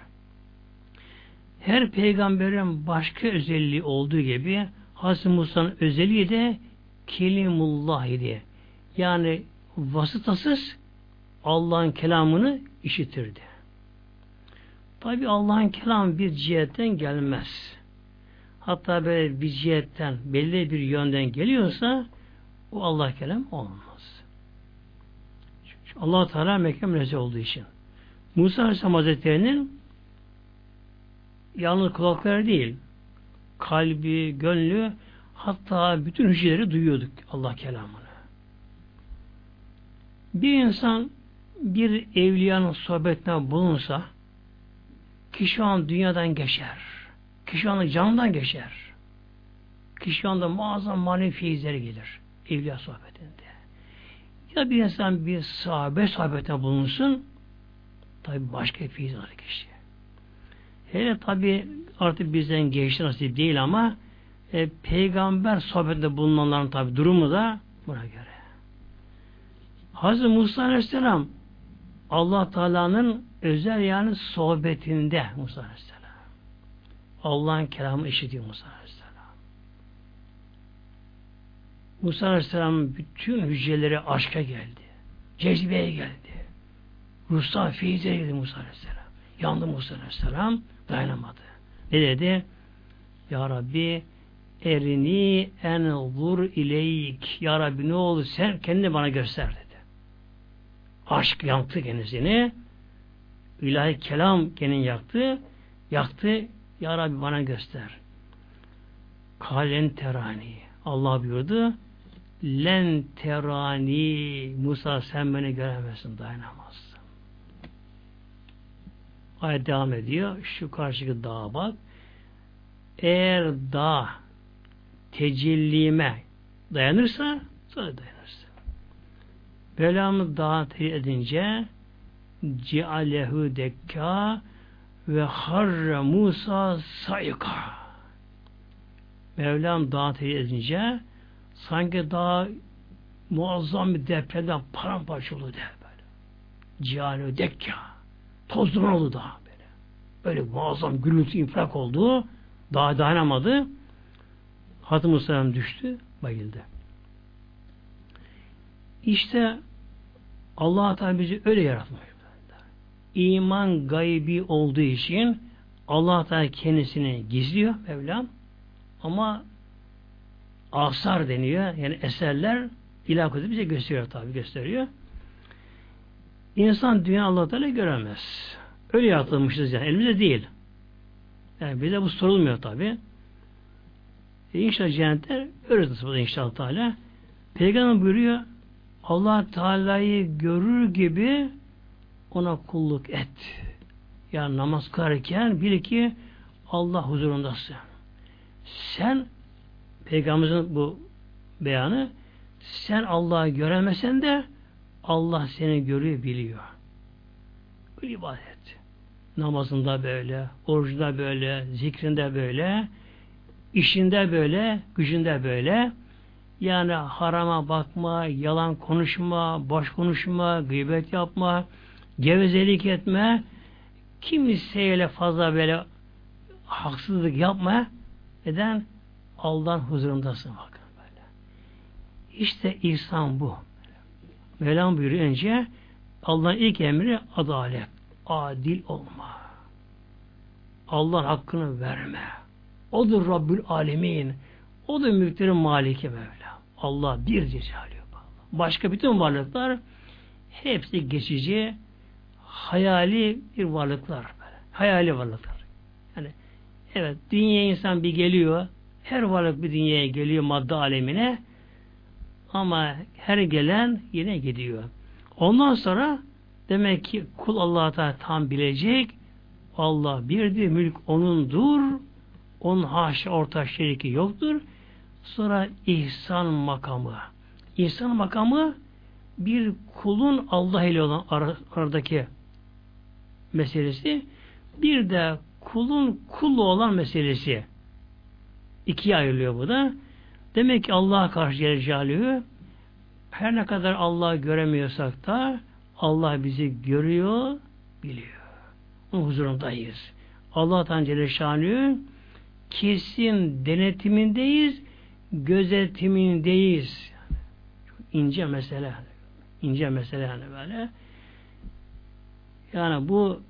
Her peygamberin başka özelliği olduğu gibi Hazreti Musa'nın özelliği de Kelimullah idi. Yani vasıtasız Allah'ın kelamını işitirdi. Tabi Allah'ın kelamı bir cihetten gelmez hatta böyle bir cihetten belli bir yönden geliyorsa o Allah kelam olmaz. Çünkü allah Teala mekan münezzeh olduğu için. Musa Aleyhisselam Hazretleri'nin yalnız kulakları değil, kalbi, gönlü, hatta bütün hücreleri duyuyorduk Allah kelamını. Bir insan bir evliyanın sohbetine bulunsa ki şu an dünyadan geçer Kişi anda canından geçer. Kişi anda muazzam manevi feyizleri gelir. Evliya sohbetinde. Ya bir insan bir sahabe sohbetine bulunsun tabi başka feyiz alır kişi. Hele tabi artık bizden geçti nasip değil ama e, peygamber sohbetinde bulunanların tabi durumu da buna göre. Hazreti Musa Aleyhisselam Allah Teala'nın özel yani sohbetinde Musa Aleyhisselam. Allah'ın kelamı işitiyor Musa Aleyhisselam. Musa Aleyhisselam'ın bütün hücreleri aşka geldi. Cezbeye geldi. Ruhsal feyize geldi Musa Aleyhisselam. Yandı Musa Aleyhisselam. Dayanamadı. Ne dedi? Ya Rabbi erini en vur ileyk. Ya Rabbi ne oldu sen kendini bana göster dedi. Aşk yaktı kendisini. İlahi kelam kendini yaktı. Yaktı. Ya Rabbi bana göster. Kalen terani. Allah buyurdu. Len terani. Musa sen beni göremezsin. Dayanamazsın. Ayet devam ediyor. Şu karşıki dağa bak. Eğer dağ tecellime dayanırsa sonra dayanırsın. Belamı dağa edince cealehu dekka ve harre Musa sayıka. Mevlam dağı teyit edince sanki dağ muazzam bir depremden paramparça oldu de böyle. Cihane dekka. Toz duman oldu dağ böyle. Böyle muazzam gürültü infilak oldu. Dağ dayanamadı. Hazreti Musa düştü, bayıldı. İşte Allah Teala bizi öyle yaratmış iman gaybi olduğu için Allah Teala kendisini gizliyor Mevlam ama asar deniyor yani eserler ilah bize gösteriyor tabi gösteriyor. İnsan dünya Allah Teala göremez. Öyle yaratılmışız yani. Elimizde değil. Yani bize bu sorulmuyor tabi. E inşallah cennetler öyle tutulur inşallah Teala. Peygamber buyuruyor Allah Teala'yı görür gibi ona kulluk et. Yani namaz kılarken bil ki Allah huzurundasın. Sen Peygamberimizin bu beyanı sen Allah'ı göremesen de Allah seni görüyor, biliyor. Bu ibadet. Namazında böyle, orucunda böyle, zikrinde böyle, işinde böyle, gücünde böyle. Yani harama bakma, yalan konuşma, boş konuşma, gıybet yapma, gevezelik etme, kimseyle fazla böyle haksızlık yapma. Neden? Allah'ın huzurundasın bakın böyle. İşte İhsan bu. Mevlam buyuruyor önce Allah'ın ilk emri adalet. Adil olma. Allah'ın hakkını verme. Odur Rabbül Alemin. Odur mülklerin maliki Mevla. Allah bir cecali. Başka bütün varlıklar hepsi geçici hayali bir varlıklar. Böyle. Hayali varlıklar. Yani evet dünya insan bir geliyor. Her varlık bir dünyaya geliyor madde alemine. Ama her gelen yine gidiyor. Ondan sonra demek ki kul Allah'a Teala tam bilecek. Allah birdir, mülk onundur. Onun haşa orta şeriki yoktur. Sonra ihsan makamı. İhsan makamı bir kulun Allah ile olan aradaki meselesi bir de kulun kullu olan meselesi. İkiye ayrılıyor bu da. Demek ki Allah'a karşı Celle her ne kadar Allah'ı göremiyorsak da Allah bizi görüyor, biliyor. Onun huzurundayız. Allah'tan Celle kesin denetimindeyiz, gözetimindeyiz. Çok ince mesele. ince mesele yani böyle. Yani bu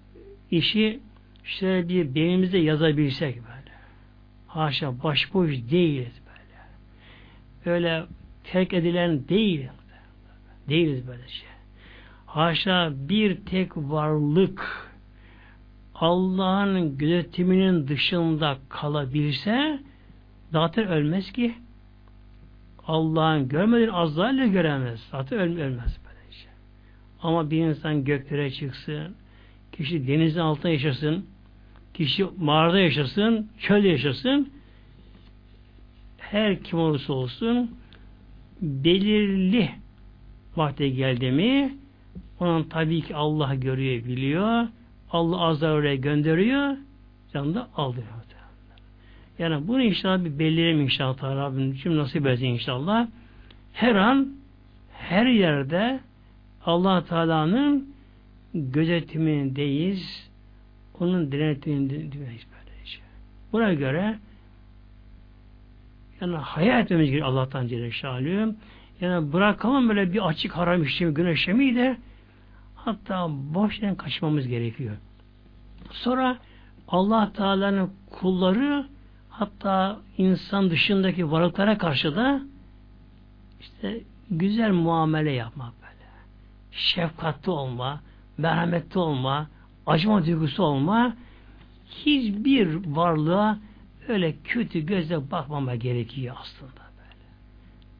işi şöyle bir beynimizde yazabilsek böyle. Haşa başboş değiliz böyle. Öyle terk edilen değil. Değiliz böyle şey. Haşa bir tek varlık Allah'ın gözetiminin dışında kalabilse zaten ölmez ki. Allah'ın görmediğini azlarla göremez. Zaten ölmez. Ama bir insan göklere çıksın, kişi denizin altında yaşasın, kişi mağarada yaşasın, çölde yaşasın, her kim olursa olsun belirli vakte geldi mi onun tabii ki Allah görüyor, biliyor. Allah azar oraya gönderiyor. Canı da aldırıyor. Yani bunu inşallah bir belirleyelim inşallah Rabbim için nasip etsin inşallah. Her an her yerde allah Teala'nın gözetimindeyiz. Onun denetimindeyiz böylece. Buna göre yani hayal etmemiz gerekiyor Allah'tan Celle Şalü. Yani bırakalım böyle bir açık haram işlemi, günah de hatta boştan kaçmamız gerekiyor. Sonra Allah Teala'nın kulları hatta insan dışındaki varlıklara karşı da işte güzel muamele yapmak şefkatli olma, merhametli olma, acıma duygusu olma, hiçbir varlığa öyle kötü gözle bakmama gerekiyor aslında böyle.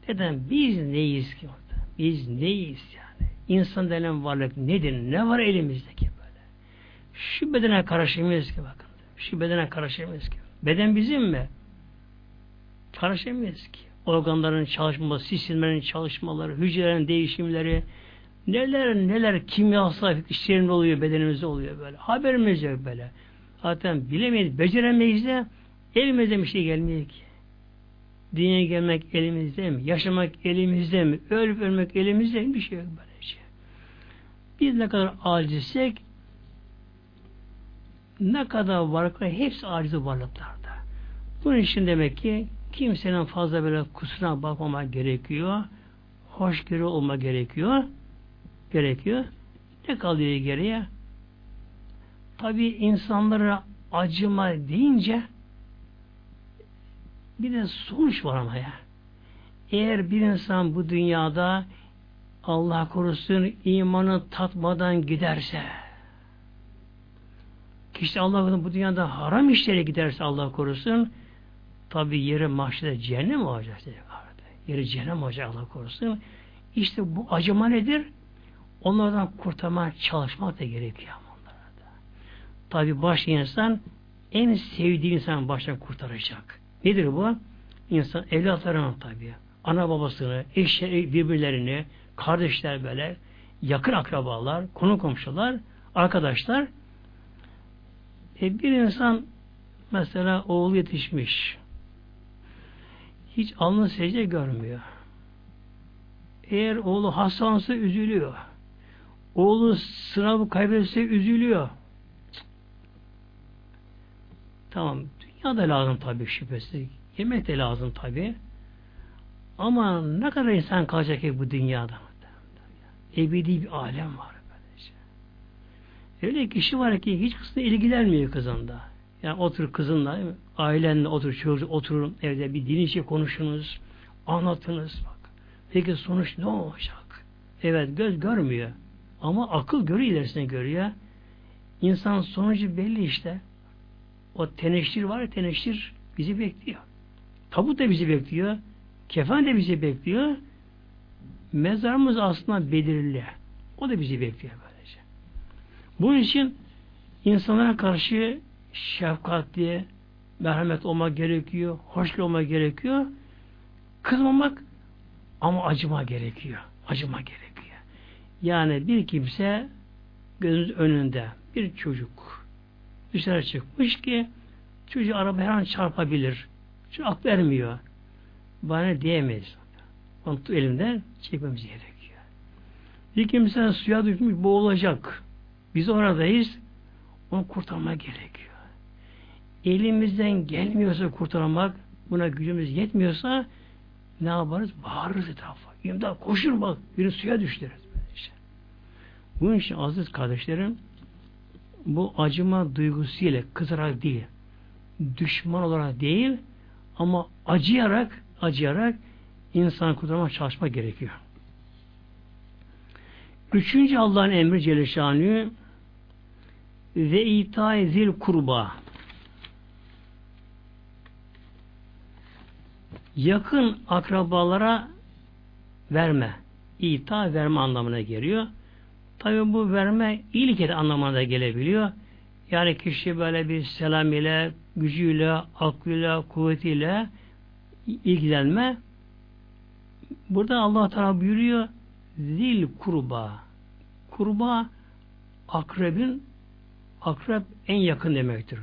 Neden? Biz neyiz ki orada? Biz neyiz yani? İnsan denen varlık nedir? Ne var elimizdeki böyle? Şu bedene karışamayız ki bakın. Şu bedene karışamayız ki. Beden bizim mi? Karışamayız ki. Organların çalışması, sistemlerin çalışmaları, hücrelerin değişimleri, Neler neler kimyasal işlerinde oluyor bedenimizde oluyor böyle. Haberimiz yok böyle. Zaten bilemeyiz, beceremeyiz de elimizde bir şey gelmiyor ki. Dünyaya gelmek elimizde mi? Yaşamak elimizde mi? Ölüp ölmek elimizde mi? Bir şey yok böyle şey. Biz ne kadar acizsek ne kadar varlıklar hepsi aciz varlıklarda. Bunun için demek ki kimsenin fazla böyle kusuruna bakmamak gerekiyor. Hoşgörü olma gerekiyor gerekiyor. Ne kalıyor geriye? Tabi insanlara acıma deyince bir de sonuç var ama ya. Eğer bir insan bu dünyada Allah korusun imanı tatmadan giderse kişi Allah bu dünyada haram işlere giderse Allah korusun tabi yeri mahşede cehennem olacak. Yeri cehennem olacak Allah korusun. İşte bu acıma nedir? Onlardan kurtarmaya çalışmak da gerekiyor. Tabi baş insan en sevdiği insan baştan kurtaracak. Nedir bu? İnsan evlatlarının tabi. Ana babasını, eşleri, birbirlerini, kardeşler böyle, yakın akrabalar, konu komşular, arkadaşlar. E bir insan mesela oğul yetişmiş. Hiç alnı secde görmüyor. Eğer oğlu hastalansa üzülüyor. Oğlu sınavı kaybetse üzülüyor. Tamam, dünya da lazım tabi şüphesiz. Yemek de lazım tabi. Ama ne kadar insan kalacak ki bu dünyada? Ebedi bir alem var. Öyle kişi var ki hiç kızına ilgilenmiyor kızında. Yani otur kızınla, ailenle otur, çocuk oturun evde bir din işi konuşunuz, anlatınız. Bak. Peki sonuç ne olacak? Evet göz görmüyor. Ama akıl görüyor ilerisine görüyor. İnsan sonucu belli işte. O teneşir var ya teneşir bizi bekliyor. Tabut da bizi bekliyor. Kefen de bizi bekliyor. Mezarımız aslında belirli. O da bizi bekliyor. Bunun için insanlara karşı şefkatli, merhamet olmak gerekiyor, hoşgörü olmak gerekiyor. Kızmamak ama acıma gerekiyor. Acıma gerekiyor. Yani bir kimse gözünüz önünde bir çocuk dışarı çıkmış ki çocuğu araba her an çarpabilir. Çünkü aklı ermiyor. Bana diyemeyiz. Onu elimden çekmemiz gerekiyor. Bir kimse suya düşmüş boğulacak. Biz oradayız. Onu kurtarma gerekiyor. Elimizden gelmiyorsa kurtarmak, buna gücümüz yetmiyorsa ne yaparız? Bağırırız etrafa. İmdat koşur bak. Biri suya düştürür. Bunun için aziz kardeşlerim bu acıma duygusuyla kızarak değil, düşman olarak değil ama acıyarak acıyarak insan kurtarmak çalışmak gerekiyor. Üçüncü Allah'ın emri Celle ve itay zil kurba yakın akrabalara verme. İta verme anlamına geliyor. Tabi bu verme iyilik et anlamına da gelebiliyor. Yani kişi böyle bir selam ile, gücüyle, aklıyla, kuvvetiyle ilgilenme. Burada Allah Teala buyuruyor zil kurba. Kurba akrebin akrep en yakın demektir.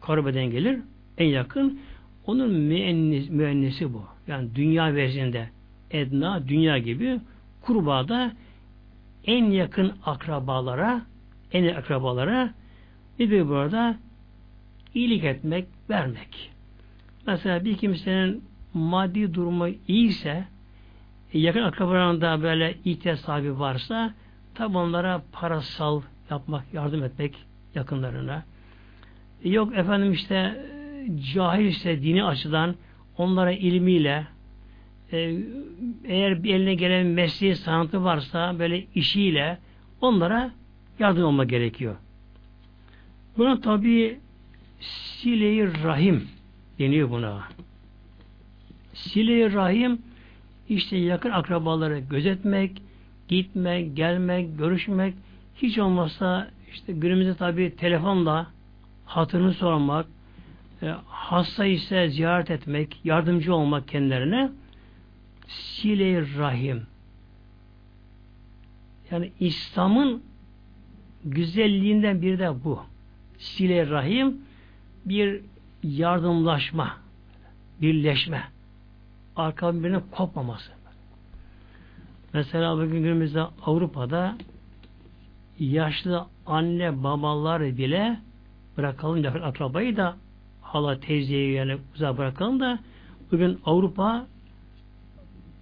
Karabeden gelir en yakın. Onun müennis, müennisi bu. Yani dünya vezinde edna dünya gibi kurba da en yakın akrabalara en akrabalara ne diyor burada? iyilik etmek, vermek. Mesela bir kimsenin maddi durumu iyiyse yakın akrabalarında böyle ihtiyaç sahibi varsa tabi onlara parasal yapmak, yardım etmek yakınlarına. E, yok efendim işte cahil ise dini açıdan onlara ilmiyle e, eğer bir eline gelen mesleği sanatı varsa böyle işiyle onlara yardım olma gerekiyor. Buna tabi sile rahim deniyor buna. sile rahim işte yakın akrabaları gözetmek, gitmek, gelmek, görüşmek hiç olmazsa işte günümüzde tabi telefonla hatırını sormak, e, hasta ise ziyaret etmek, yardımcı olmak kendilerine sile rahim. Yani İslam'ın güzelliğinden bir de bu. Sile rahim bir yardımlaşma, birleşme. Arka birbirine kopmaması. Mesela bugün günümüzde Avrupa'da yaşlı anne babalar bile bırakalım yakın akrabayı da hala teyzeyi yani uzak bırakalım da bugün Avrupa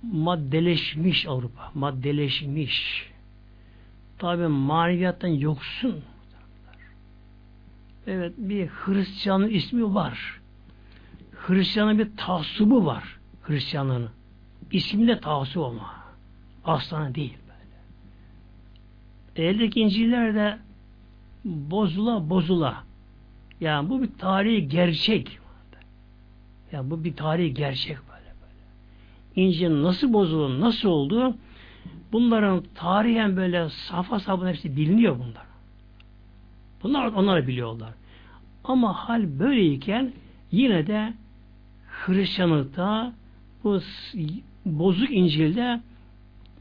maddeleşmiş Avrupa. Maddeleşmiş. Tabi maneviyattan yoksun. Evet bir Hristiyanın ismi var. Hristiyanın bir taassubu var. Hristiyanlığın. İsminde taassup ama. Aslanı değil. Eldeki İncil'ler de bozula bozula. Yani bu bir tarihi gerçek. Yani bu bir tarihi gerçek böyle böyle. İncil nasıl bozuldu, nasıl oldu? Bunların tarihen böyle safa sabun hepsi biliniyor bunlar. Bunlar onlar biliyorlar. Ama hal böyleyken yine de Hristiyanlıkta bu bozuk İncil'de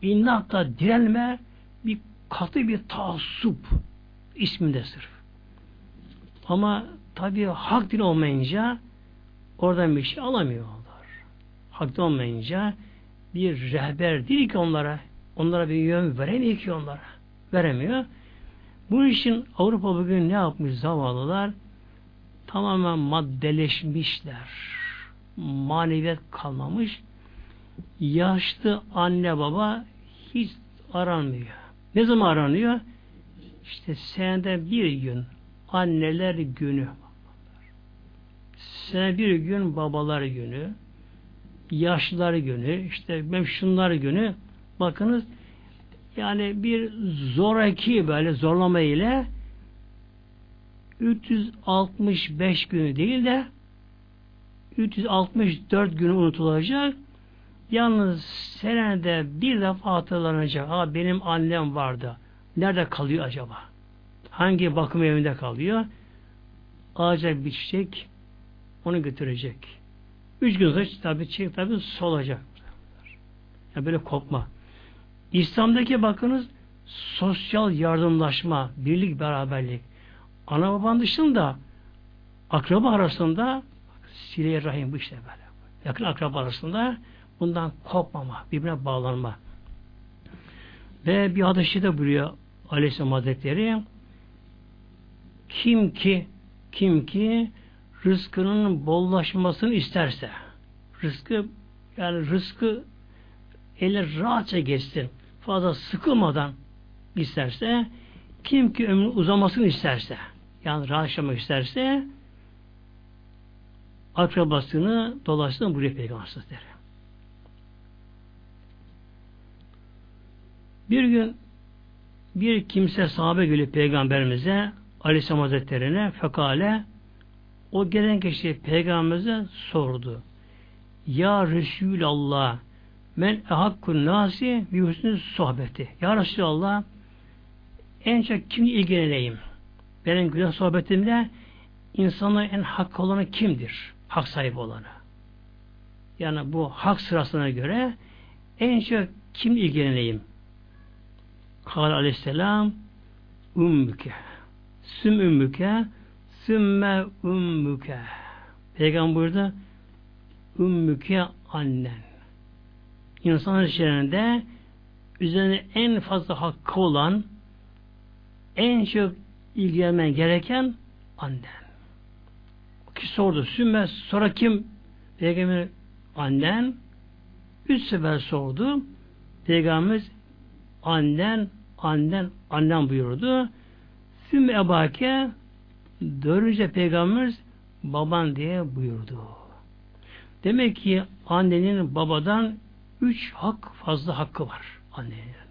inatla direnme bir katı bir taassup isminde sırf. Ama tabii hak din olmayınca oradan bir şey alamıyorlar. Hak din olmayınca bir rehber değil ki onlara onlara bir yön veremiyor ki onlara. Veremiyor. Bunun için Avrupa bugün ne yapmış zavallılar? Tamamen maddeleşmişler. Maneviyat kalmamış. Yaşlı anne baba hiç aranmıyor. Ne zaman aranıyor? İşte senede bir gün anneler günü. Sene bir gün babalar günü. Yaşlılar günü. işte ben günü. Bakınız yani bir zoraki böyle zorlama ile 365 günü değil de 364 günü unutulacak. Yalnız senede bir defa hatırlanacak. Ha benim annem vardı. Nerede kalıyor acaba? Hangi bakım evinde kalıyor? Ağaca biçecek, onu götürecek. Üç gün sonra tabi çiçek tabi solacak. Yani böyle kopma. İslam'daki bakınız sosyal yardımlaşma, birlik, beraberlik. Ana baban dışında akraba arasında sile rahim bu işte böyle. Yakın akraba arasında bundan kopmama, birbirine bağlanma. Ve bir hadisi de buyuruyor Aleyhisselam Hazretleri kim ki kim ki rızkının bollaşmasını isterse rızkı yani rızkı ele rahatça geçsin fazla sıkılmadan isterse kim ki ömrün uzamasını isterse yani rahatlamak isterse akrabasını dolaşsın buraya Peygamber Bir gün bir kimse sahabe geliyor Peygamberimize Aleyhisselam Hazretleri'ne fekale o gelen kişi Peygamberimize sordu. Ya Resulallah men ehakkun nasi bi husnü sohbeti. Ya Resulallah en çok kim ilgileneyim? Benim güzel sohbetimde insanın en hak olanı kimdir? Hak sahibi olanı. Yani bu hak sırasına göre en çok kim ilgileneyim? Kal aleyhisselam ümmüke süm ümmüke sümme ümmüke Peygamber burada ümmüke annen insanın içerisinde üzerine en fazla hakkı olan en çok ilgilenmen gereken annen. Kişi sordu. Sümme sonra kim? Peygamber annen üç sefer sordu. Peygamberimiz annen, annen, annen buyurdu. Sümme ebake dördüncü peygamberimiz baban diye buyurdu. Demek ki annenin babadan üç hak fazla hakkı var annenin.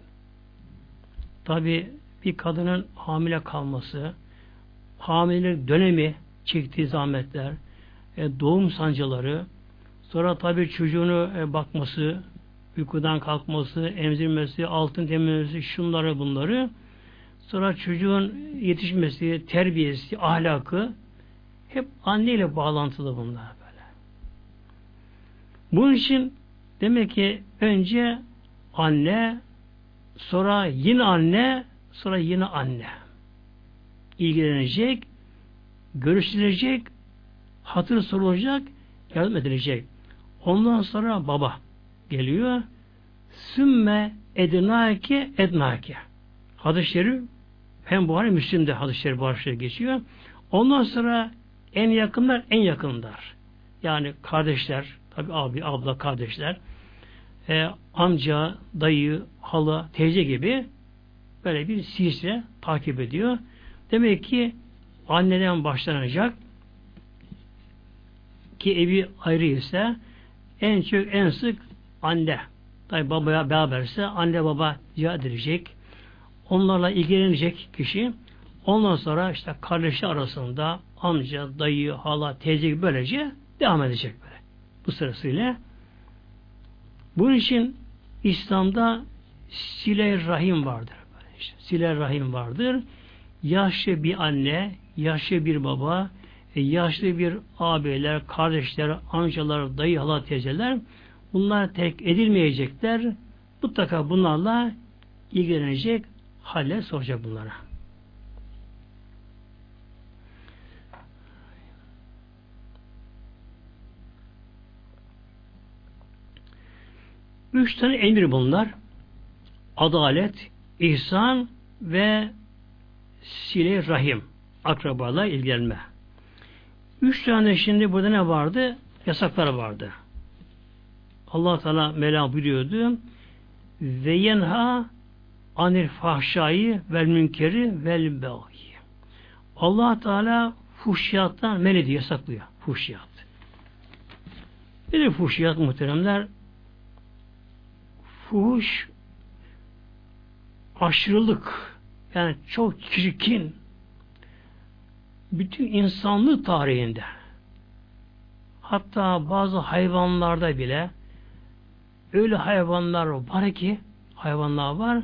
Tabi bir kadının hamile kalması, hamilelik dönemi çektiği zahmetler, e, doğum sancıları, sonra tabi çocuğunu e, bakması, uykudan kalkması, emzirmesi, altın temizlemesi, şunları bunları, sonra çocuğun yetişmesi, terbiyesi, ahlakı, hep anneyle bağlantılı bunlar böyle. Bunun için demek ki önce anne, sonra yine anne, sonra yine anne. ilgilenecek, görüşülecek, hatır sorulacak, yardım edilecek. Ondan sonra baba geliyor. Sümme ednake ednake. Hadis-i şerif hem Buhari Müslim'de hadis-i şerif Buhari geçiyor. Ondan sonra en yakınlar en yakınlar. Yani kardeşler, tabi abi, abla, kardeşler, e, amca, dayı, hala, teyze gibi böyle bir silsile takip ediyor. Demek ki anneden başlanacak ki evi ayrı ise en çok en sık anne. Tabi babaya beraberse anne baba rica edilecek. onlarla ilgilenecek kişi ondan sonra işte kardeşi arasında amca, dayı, hala, teyze böylece devam edecek böyle. Bu sırasıyla. Bunun için İslam'da sile rahim vardır. İşte, sile rahim vardır. Yaşlı bir anne, yaşlı bir baba, e, yaşlı bir abiler, kardeşler, amcalar, dayı, hala, teyzeler bunlar terk edilmeyecekler. Mutlaka bunlarla ilgilenecek, halle soracak bunlara. Üç tane emir bunlar. Adalet, ihsan ve sile rahim. Akrabalarla ilgilenme. Üç tane şimdi burada ne vardı? Yasaklar vardı. Allah Teala Mela buyuruyordu. Ve yenha anil fahşayı vel münkeri vel beği. Allah Teala fuhşiyattan men ediyor, yasaklıyor. Fuhşiyat. De fuhşiyat muhteremler fuhuş aşırılık yani çok çirkin bütün insanlık tarihinde hatta bazı hayvanlarda bile öyle hayvanlar var ki hayvanlar var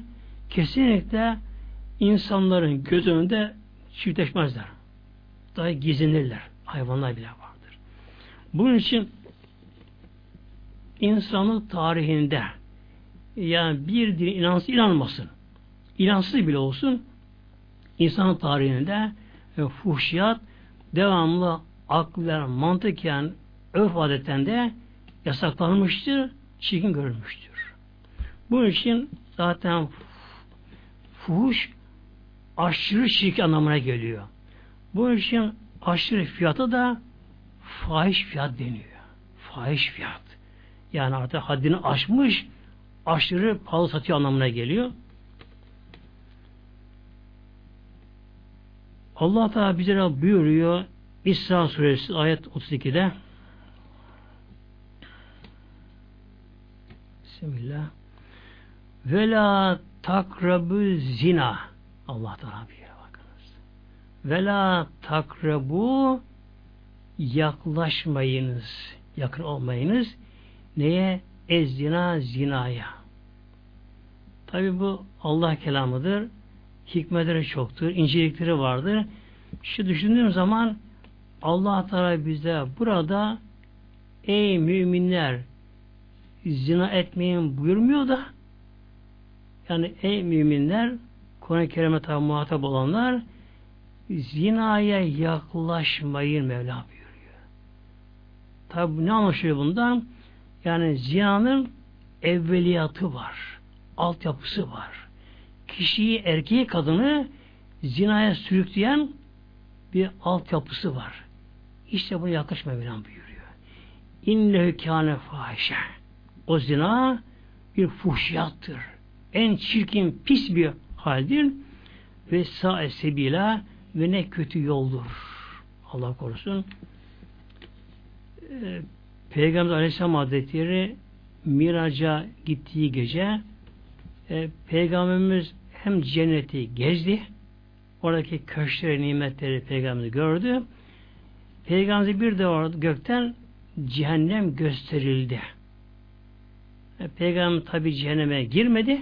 kesinlikle insanların göz önünde çiftleşmezler. Daha gizlenirler. Hayvanlar bile vardır. Bunun için insanlık tarihinde yani bir din inansız inanmasın. İnansız bile olsun insanın tarihinde e, fuhşiyat devamlı aklen, mantıken, örf adetten de yasaklanmıştır, çirkin görülmüştür. Bunun için zaten fuhuş aşırı şirk anlamına geliyor. Bunun için aşırı fiyata da fahiş fiyat deniyor. Fahiş fiyat. Yani artık haddini aşmış, aşırı pahalı satıyor anlamına geliyor. Allah Teala bize buyuruyor İsra suresi ayet 32'de Bismillah ve takrabu zina Allah Teala buyuruyor bakınız. Ve la takrabu yaklaşmayınız, yakın olmayınız. Neye? Ez zina zinaya. Tabi bu Allah kelamıdır. Hikmetleri çoktur, incelikleri vardır. Şu düşündüğüm zaman Allah Teala bize burada ey müminler zina etmeyin buyurmuyor da yani ey müminler Kur'an-ı Kerim'e tabi muhatap olanlar zinaya yaklaşmayın Mevla buyuruyor. Tabi ne anlaşılıyor bundan? Yani zinanın evveliyatı var. Altyapısı var. Kişiyi, erkeği, kadını zinaya sürükleyen bir altyapısı var. İşte bunu yaklaşma Mevlam buyuruyor. İnnehu kâne fahişe. O zina bir fuhşiyattır. En çirkin, pis bir haldir. Ve sâ sebila ve ne kötü yoldur. Allah korusun. Ee, Peygamber Aleyhisselam Hazretleri Miraç'a gittiği gece e, Peygamberimiz hem cenneti gezdi oradaki köşkleri, nimetleri Peygamberimiz gördü. Peygamberimiz bir de orada gökten cehennem gösterildi. E, Peygamber tabi cehenneme girmedi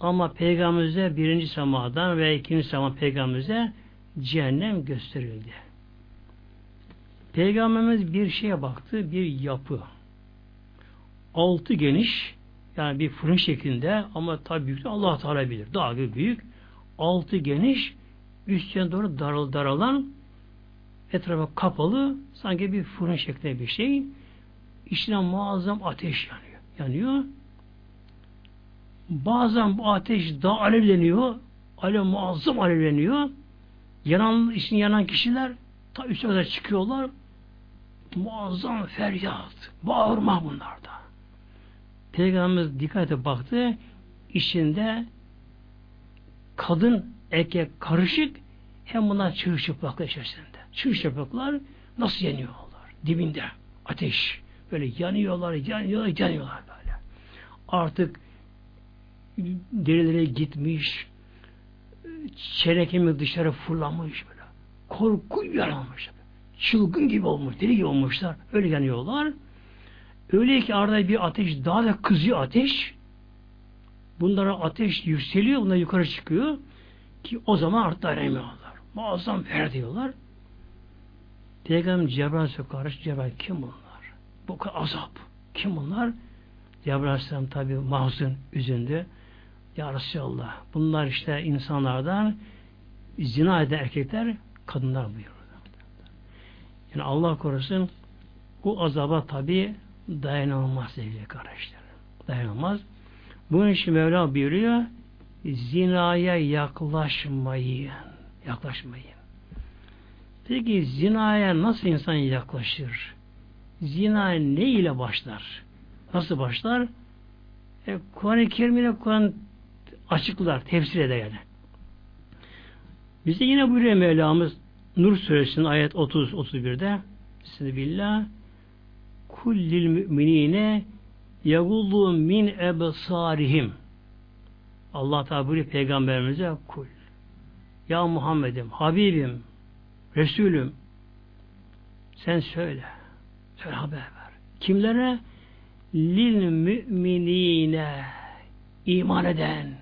ama Peygamberimize birinci semadan ve ikinci sema Peygamberimize cehennem gösterildi. Peygamberimiz bir şeye baktı, bir yapı. Altı geniş, yani bir fırın şeklinde ama tabi büyük Allah Teala bilir. Daha büyük. Altı geniş, üstüne doğru daral, daralan, etrafa kapalı, sanki bir fırın şeklinde bir şey. İçine muazzam ateş yanıyor. Yanıyor. Bazen bu ateş daha alevleniyor. Alev muazzam alevleniyor. Yanan, için yanan kişiler ta üstüne çıkıyorlar. Muazzam feryat, bağırma bunlarda. Peygamberimiz dikkate baktı. İçinde kadın, erkek karışık hem bunlar çırılçıplaklar içerisinde. Çırılçıplaklar nasıl yanıyorlar? Dibinde ateş. Böyle yanıyorlar, yanıyorlar, yanıyorlar. Artık derileri gitmiş, çenekemi dışarı fırlamış böyle. Korku yaramış. Çılgın gibi olmuş, deli gibi olmuşlar. Öyle yanıyorlar. Öyle ki arada bir ateş, daha da kızıyor ateş. Bunlara ateş yükseliyor, bunlar yukarı çıkıyor. Ki o zaman artık dayanamıyorlar. Muazzam fer diyorlar. Peygamber Cebrail karış Cebrail kim bunlar? Bu kadar azap. Kim bunlar? Cebrail Aleyhisselam tabi mahzun, üzüldü. Ya Resulallah bunlar işte insanlardan zina eden erkekler kadınlar buyuruyor. Yani Allah korusun bu azaba tabi dayanılmaz sevgili kardeşlerim. Dayanılmaz. Bunun için Mevla buyuruyor zinaya yaklaşmayın. Yaklaşmayın. Peki zinaya nasıl insan yaklaşır? Zina ne ile başlar? Nasıl başlar? E, Kur'an-ı Kerim'ine Kur'an açıklar, tefsir eder yani. Bize yine buyuruyor Mevlamız Nur suresinin ayet 30-31'de Bismillah kullil müminine yagullu min ebsarihim Allah Teala buyuruyor peygamberimize kul ya Muhammed'im, Habibim, Resulüm sen söyle. Söyle haber ver. Kimlere? Lil müminine iman eden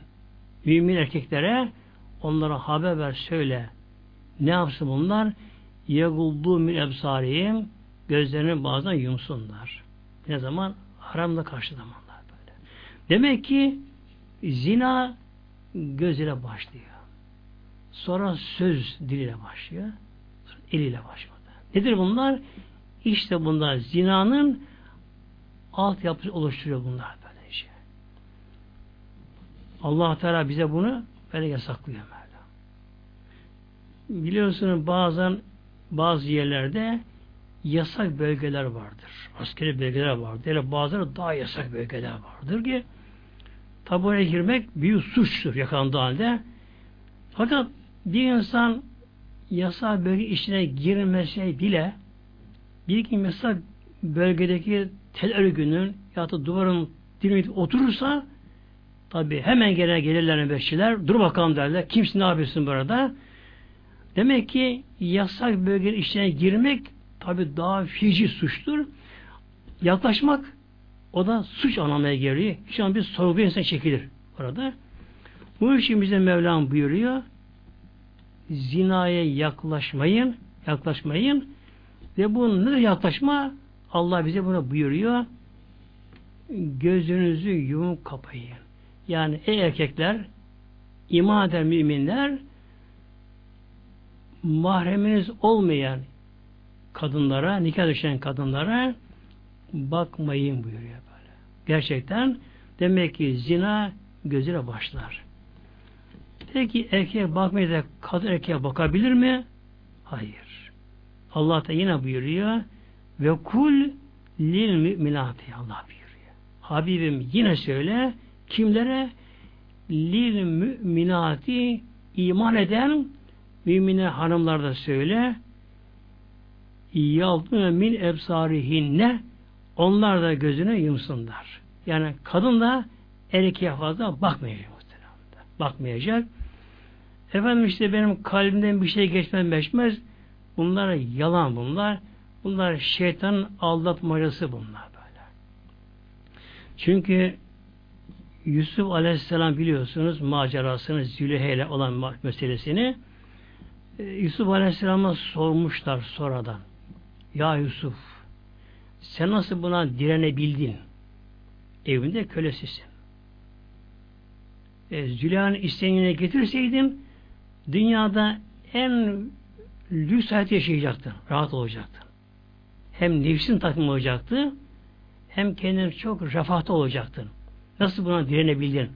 mümin erkeklere onlara haber ver söyle. Ne yapsın bunlar? Yeguldu min ebsarihim gözlerini bazen yumsunlar. Ne zaman? Haramla karşı zamanlar böyle. Demek ki zina göz başlıyor. Sonra söz diliyle başlıyor. Sonra eliyle başlıyor. Nedir bunlar? İşte bunlar zinanın altyapısı oluşturuyor bunlar böyle şey. Allah Teala bize bunu böyle yasaklıyor Mevla. Biliyorsunuz bazen bazı yerlerde yasak bölgeler vardır. Askeri bölgeler vardır. Yani bazıları daha yasak bölgeler vardır ki tabi oraya girmek büyük suçtur yakalandığı halde. Fakat bir insan yasak bölge içine girmese bile bir iki yasak bölgedeki tel örgünün ya da duvarın dinamit oturursa tabi hemen gelen gelirler nöbetçiler dur bakalım derler. Kimsin ne yapıyorsun burada? Demek ki yasak bölgenin içine girmek tabi daha fici suçtur. Yaklaşmak o da suç anlamaya geliyor. Şu an bir sorgu insan çekilir orada. Bu için bize Mevlam buyuruyor zinaya yaklaşmayın yaklaşmayın ve bu nedir yaklaşma? Allah bize bunu buyuruyor. Gözünüzü yumup kapayın. Yani ey erkekler iman eden müminler mahreminiz olmayan kadınlara, nikah düşen kadınlara bakmayın buyuruyor böyle. Gerçekten demek ki zina gözüyle başlar. Peki erkeğe bakmayacak kadın erkeğe bakabilir mi? Hayır. Allah da yine buyuruyor ve kul lil müminati Allah buyuruyor. Habibim yine söyle kimlere lil müminati iman eden mümine hanımlar da söyle yaldın min ebsarihinne onlar da gözünü yumsunlar. Yani kadın da erkeğe fazla bakmayacak. Bakmayacak. Efendim işte benim kalbimden bir şey geçmez geçmez. Bunlar yalan bunlar. Bunlar şeytanın aldatmacası bunlar böyle. Çünkü Yusuf Aleyhisselam biliyorsunuz macerasını Züleyha ile olan meselesini e, Yusuf Aleyhisselam'a sormuşlar sonradan. Ya Yusuf sen nasıl buna direnebildin? Evinde kölesisin. E, Züleyha'nın isteğine getirseydin dünyada en lüks hayat yaşayacaktın. Rahat olacaktın. Hem nefsin takım olacaktı hem kendin çok refahta olacaktın. Nasıl buna direnebildin?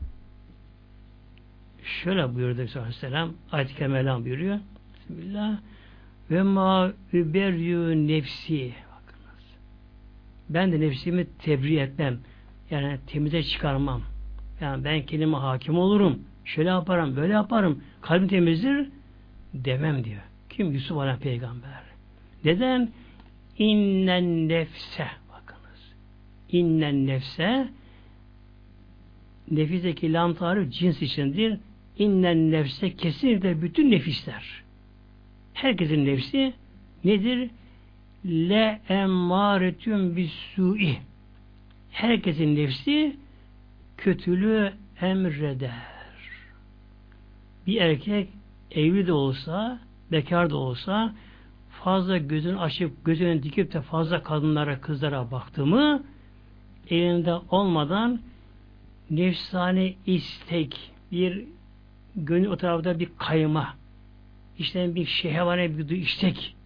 Şöyle buyurdu Aleyhisselam ayet-i kemelan buyuruyor. Bismillah ve ma überyü nefsi bakınız. Ben de nefsimi tebriğ etmem. Yani temize çıkarmam. Yani ben kendime hakim olurum. Şöyle yaparım, böyle yaparım. Kalbim temizdir demem diyor. Kim? Yusuf Aleyhisselam peygamber. Neden? İnnen nefse bakınız. İnnen nefse nefisteki lam tarif cins içindir. innen nefse kesinlikle bütün nefisler. Herkesin nefsi nedir? Le emmâretün bis su'i. Herkesin nefsi kötülüğü emreder. Bir erkek evli de olsa, bekar da olsa fazla gözünü açıp gözünü dikip de fazla kadınlara, kızlara baktı mı elinde olmadan nefsani istek, bir gönül o tarafta bir kayma, işte bir şehvane bir istek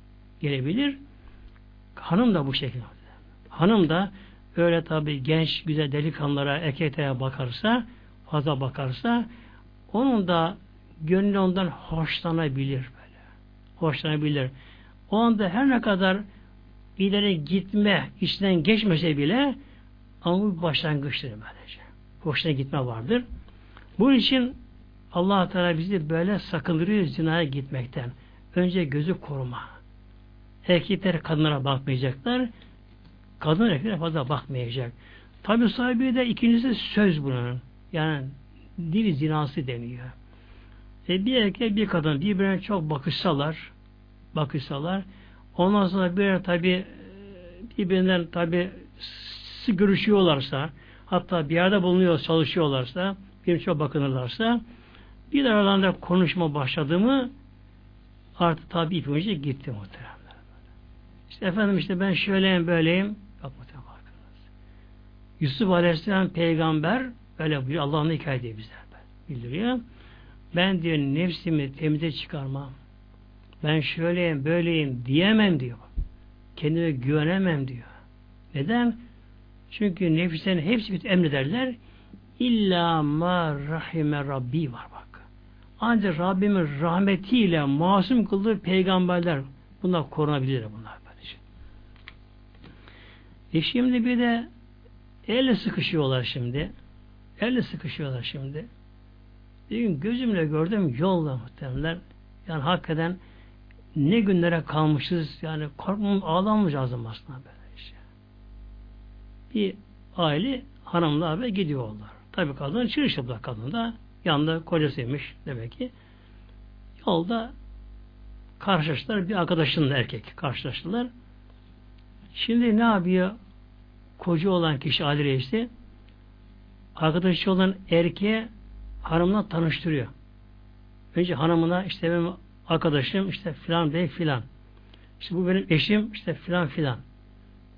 gelebilir. Hanım da bu şekilde. Hanım da öyle tabi genç güzel delikanlılara, erkeklere bakarsa, fazla bakarsa onun da gönlü ondan hoşlanabilir böyle. Hoşlanabilir. O anda her ne kadar ileri gitme içinden geçmese bile ama bu başlangıçtır böylece. Hoşuna gitme vardır. Bunun için allah Teala bizi böyle sakındırıyor zinaya gitmekten. Önce gözü koruma. Erkekler kadınlara bakmayacaklar. Kadın erkeklere fazla bakmayacak. Tabi sahibi de ikincisi söz bunun. Yani dil zinası deniyor. E bir erkek bir kadın birbirine çok bakışsalar bakışsalar ondan sonra bir tabi birbirinden tabi sık görüşüyorlarsa hatta bir yerde bulunuyor çalışıyorlarsa bir çok bakınırlarsa bir aralarında konuşma başladı mı artık tabi ip önce gitti muhtemelen. İşte efendim işte ben şöyleyim böyleyim bak muhtemelen bakınız. Yusuf Aleyhisselam peygamber öyle bir Allah'ın hikaye diye bizler bildiriyor. Ben diyor nefsimi temize çıkarmam. Ben şöyleyim böyleyim diyemem diyor. Kendime güvenemem diyor. Neden? Çünkü nefislerin hepsi bir emrederler. İlla ma rahime Rabbi var bak. Ancak Rabbimin rahmetiyle masum kıldığı peygamberler bunlar korunabilir bunlar böylece. E şimdi bir de elle sıkışıyorlar şimdi. Elle sıkışıyorlar şimdi. Bir gün gözümle gördüm yolda muhtemelen. Yani hakikaten ne günlere kalmışız yani korkmam ağlanmış lazım aslında böyle işte. Bir aile hanımla abi gidiyorlar. Tabi kadın çırışıplar kadın da yanında kocasıymış demek ki. Yolda karşılaştılar bir arkadaşınla erkek karşılaştılar. Şimdi ne yapıyor? Koca olan kişi Ali Reis'i arkadaşı olan erkeğe hanımla tanıştırıyor. Önce hanımına işte benim arkadaşım işte filan bey filan. İşte bu benim eşim işte filan filan.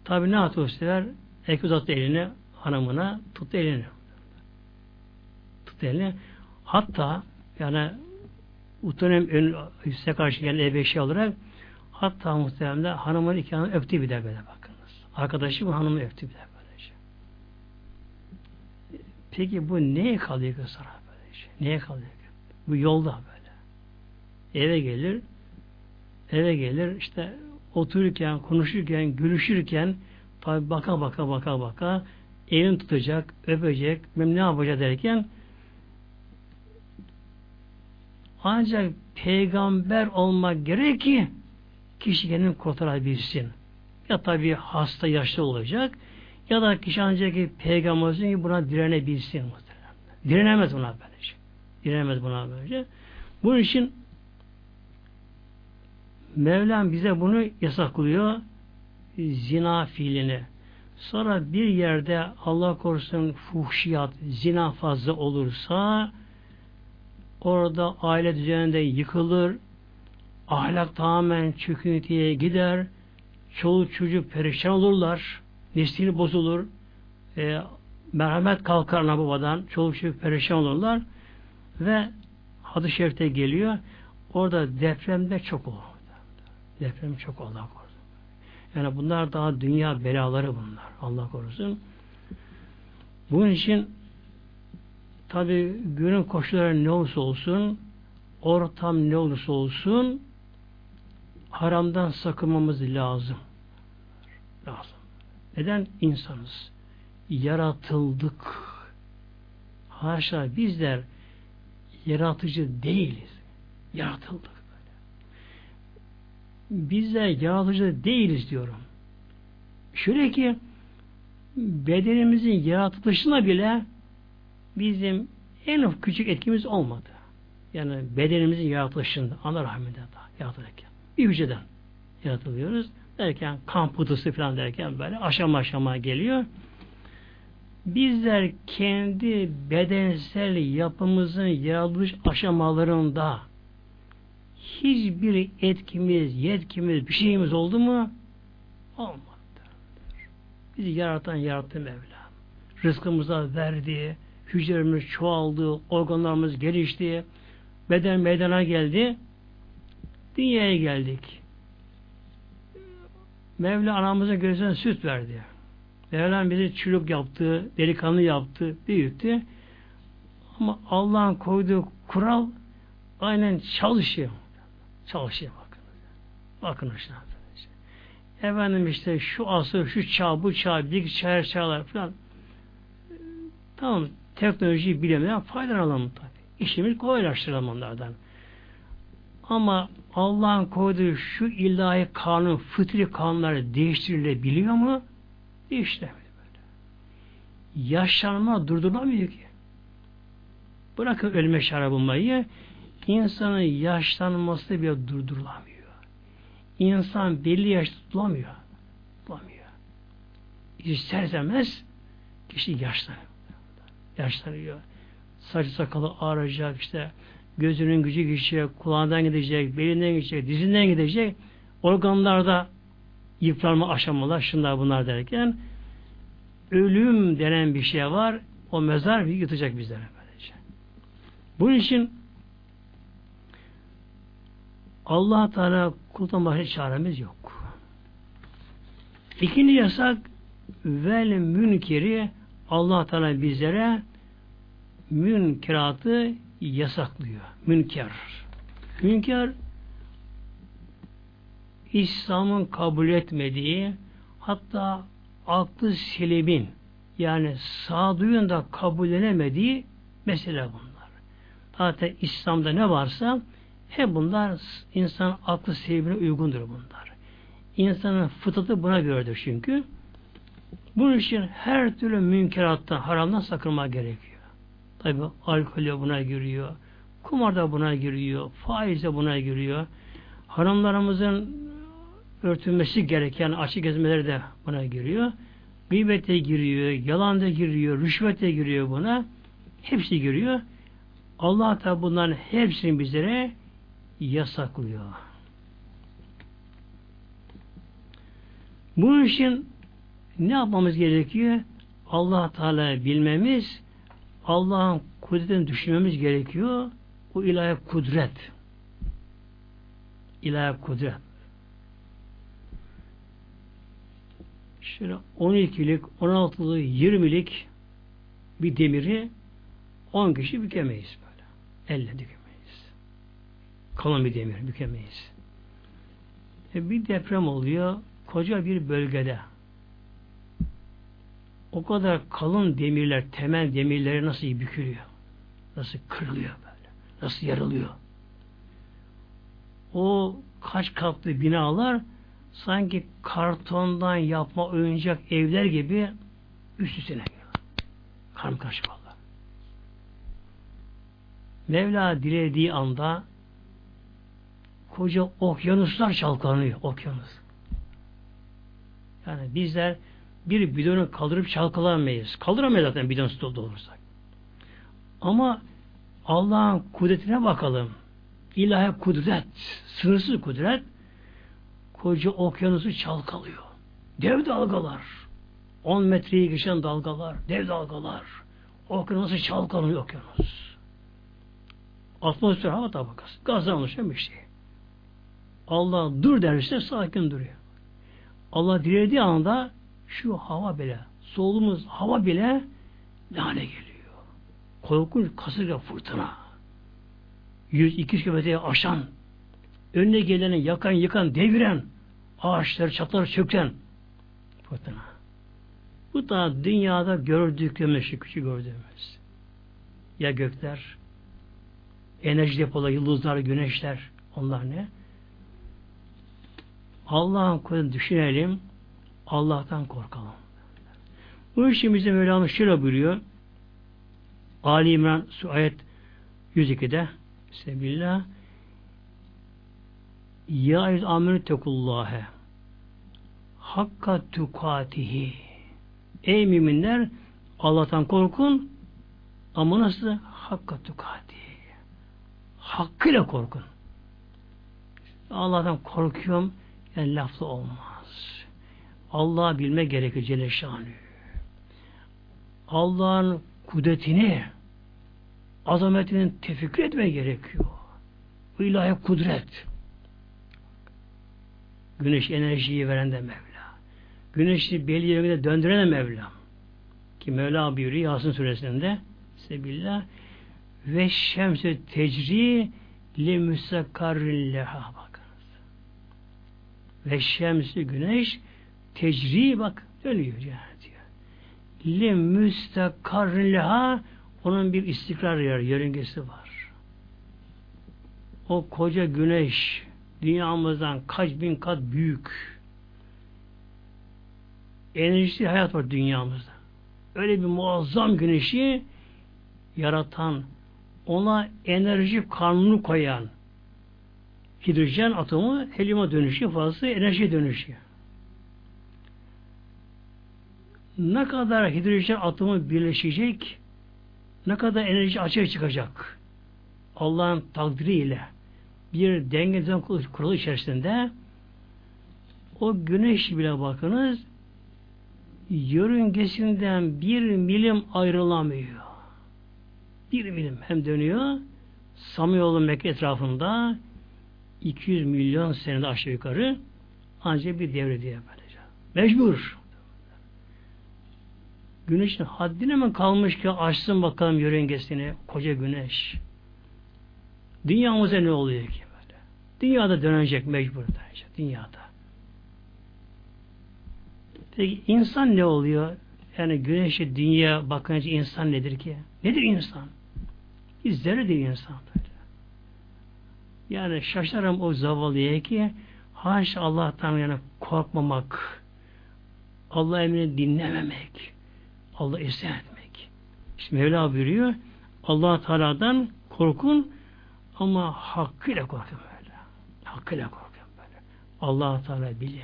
Tabi ne yaptı o sefer? Erkek uzattı elini hanımına tuttu elini. Tuttu elini. Hatta yani utanım ön üste karşı gelen ebeşi olarak hatta muhtemelen hanımın iki hanımı öptü bir de böyle bakınız. Arkadaşım hanımı öptü bir de böylece. Peki bu neye kalıyor sonra böylece? Neye kalıyor? Bu yolda böyle. Eve gelir, eve gelir işte otururken, konuşurken, gülüşürken tabi baka baka baka baka elini tutacak, öpecek, ne yapacak derken ancak peygamber olmak gerek ki kişi kendini kurtarabilsin. Ya tabi hasta yaşlı olacak ya da kişi ancak ki peygamber olsun ki buna direnebilsin. Direnemez buna böylece. Direnemez buna böylece. Bunun için Mevlam bize bunu yasaklıyor. Zina fiilini. Sonra bir yerde Allah korusun fuhşiyat, zina fazla olursa orada aile düzeninde yıkılır, ahlak tamamen çöküntüye gider, çoluk çocuk perişan olurlar, nesli bozulur, e, merhamet kalkar ana babadan, çoluk çocuk perişan olurlar ve hadis-i şerifte geliyor, orada depremde çok olur. Deprem çok Allah korusun. Yani bunlar daha dünya belaları bunlar. Allah korusun. Bunun için tabi günün koşulları ne olursa olsun ortam ne olursa olsun haramdan sakınmamız lazım. Lazım. Neden? insanız. Yaratıldık. Haşa bizler yaratıcı değiliz. Yaratıldık bizler yaratıcı değiliz diyorum. Şöyle ki bedenimizin yaratılışına bile bizim en küçük etkimiz olmadı. Yani bedenimizin yaratılışında, ana rahminde yaratılırken. Bir hücreden yaratılıyoruz. Derken kan pıtısı falan derken böyle aşama aşama geliyor. Bizler kendi bedensel yapımızın yaratılış aşamalarında hiçbir etkimiz, yetkimiz, bir şeyimiz oldu mu? Olmadı. Bizi yaratan yarattı Mevla. Rızkımıza verdi, hücrelerimiz çoğaldı, organlarımız gelişti, beden meydana geldi, dünyaya geldik. Mevla anamıza gözden süt verdi. Mevlam bizi çürük yaptı, delikanlı yaptı, büyüttü. Ama Allah'ın koyduğu kural aynen çalışıyor. Çalışıyor bakın. Bakın işte. Efendim işte şu asır, şu çağ, bu çağ, çağır çağlar falan. Tamam, teknolojiyi bilemeden faydalanalım tabi. İşimiz kolaylaştıralım onlardan. Ama Allah'ın koyduğu şu ilahi kanun, fıtri kanunları değiştirilebiliyor mu? Değiştiremiyor böyle. Yaşlanma durdurulamıyor ki. Bırakın ölme şarabı bulmayı, insanın yaşlanması bile durdurulamıyor. İnsan belli yaş tutulamıyor. Tutulamıyor. İsterseniz kişi yaşlanıyor. Yaşlanıyor. Saçı sakalı ağrıyacak işte gözünün gücü gidecek, kulağından gidecek, belinden gidecek, dizinden gidecek. Organlarda yıpranma aşamalar, şunlar bunlar derken ölüm denen bir şey var. O mezar bir yutacak bizlere böylece. Bunun için allah Teala kuldan başka çaremiz yok. İkinci yasak vel münkeri allah Teala bizlere münkeratı yasaklıyor. Münker. Münker İslam'ın kabul etmediği hatta aklı selimin yani sağduyun da kabullenemediği mesele bunlar. Zaten İslam'da ne varsa hep bunlar insan aklı selimine uygundur bunlar. İnsanın fıtratı buna göredir çünkü. Bunun için her türlü münkerattan, haramdan sakınma gerekiyor. Tabi alkol buna giriyor, kumar da buna giriyor, faiz de buna giriyor. Hanımlarımızın örtülmesi gereken açık gezmeleri de buna giriyor. Gıybet de giriyor, yalan da giriyor, rüşvet de giriyor buna. Hepsi giriyor. Allah da bunların hepsini bizlere yasaklıyor. Bunun için ne yapmamız gerekiyor? Allah Teala bilmemiz, Allah'ın kudretini düşünmemiz gerekiyor. Bu ilahi kudret. İlahi kudret. Şöyle 12'lik, 16'lık, 20'lik bir demiri 10 kişi bükemeyiz böyle. Elle bükemeyiz. Kalın bir demir bükemeyiz. E bir deprem oluyor koca bir bölgede. O kadar kalın demirler, temel demirleri nasıl bükülüyor? Nasıl kırılıyor böyle? Nasıl yarılıyor? O kaç katlı binalar sanki kartondan yapma oyuncak evler gibi üst üstüne karşı valla. Mevla dilediği anda koca okyanuslar çalkalanıyor. Okyanus. Yani bizler bir bidonu kaldırıp çalkalamayız. Kaldıramayız zaten bidon su olursak. Ama Allah'ın kudretine bakalım. İlahi kudret, sınırsız kudret koca okyanusu çalkalıyor. Dev dalgalar. 10 metreyi geçen dalgalar, dev dalgalar. Okyanusu çalkalıyor okyanus. Atmosfer hava tabakası. Gazdan oluşan bir şey. Allah dur derse sakin duruyor. Allah dilediği anda şu hava bile, soluğumuz hava bile ne geliyor. Korkunç kasırga fırtına. 100-200 kilometreye aşan önüne geleni yakan yıkan deviren ağaçları çatlar çöken fırtına. Bu da dünyada gördüklerimiz şu küçük gördüğümüz. Ya gökler, enerji depoları, yıldızlar, güneşler, onlar ne? Allah'ın kudretini düşünelim, Allah'tan korkalım. Bu için bize Mevlamız şöyle buyuruyor. Ali İmran ayet 102'de Sebillah Ya eyyüz amenü tekullâhe Hakka tukatihi Ey müminler Allah'tan korkun ama nasıl? Hakka tukatihi Hakkıyla korkun. Allah'tan korkuyorum yani laflı olmaz. Allah'ı bilme gerekir Celle Şanı. Allah'ın kudretini azametinin tefekkür etme gerekiyor. Bu ilahi kudret. Güneş enerjiyi veren de Mevla. Güneşi belli yöne döndüren de Mevla. Ki Mevla buyuruyor Yasin suresinde Sebillah ve şemse tecri li müstakarrin leha bakınız. Ve şemsi güneş tecri bak dönüyor yani diyor. Li müstakarrin leha onun bir istikrar yer, yörüngesi var. O koca güneş dünyamızdan kaç bin kat büyük. Enerjisi hayat var dünyamızda. Öyle bir muazzam güneşi yaratan, ona enerji kanunu koyan hidrojen atomu helyuma dönüşüyor, fazla enerji dönüşüyor. Ne kadar hidrojen atomu birleşecek, ne kadar enerji açığa çıkacak. Allah'ın takdiriyle bir denge düzen kuralı içerisinde o güneş bile bakınız yörüngesinden bir milim ayrılamıyor. Bir milim hem dönüyor Samanyolu Mekke etrafında 200 milyon senede aşağı yukarı ancak bir devre diye böylece. Mecbur. Güneşin haddine mi kalmış ki açsın bakalım yörüngesini koca güneş. Dünyamıza ne oluyor ki böyle? Dünyada dönecek mecbur dönecek. Dünyada. Peki insan ne oluyor? Yani güneşe dünya bakınca insan nedir ki? Nedir insan? Bir zerre değil insan. Yani şaşarım o zavallıya ki haşa Allah'tan yani korkmamak, Allah emrini dinlememek, Allah isyan etmek. İşte Mevla buyuruyor, allah Teala'dan korkun ama hakkıyla korkun böyle. Hakkıyla korkun böyle. allah Teala bilin.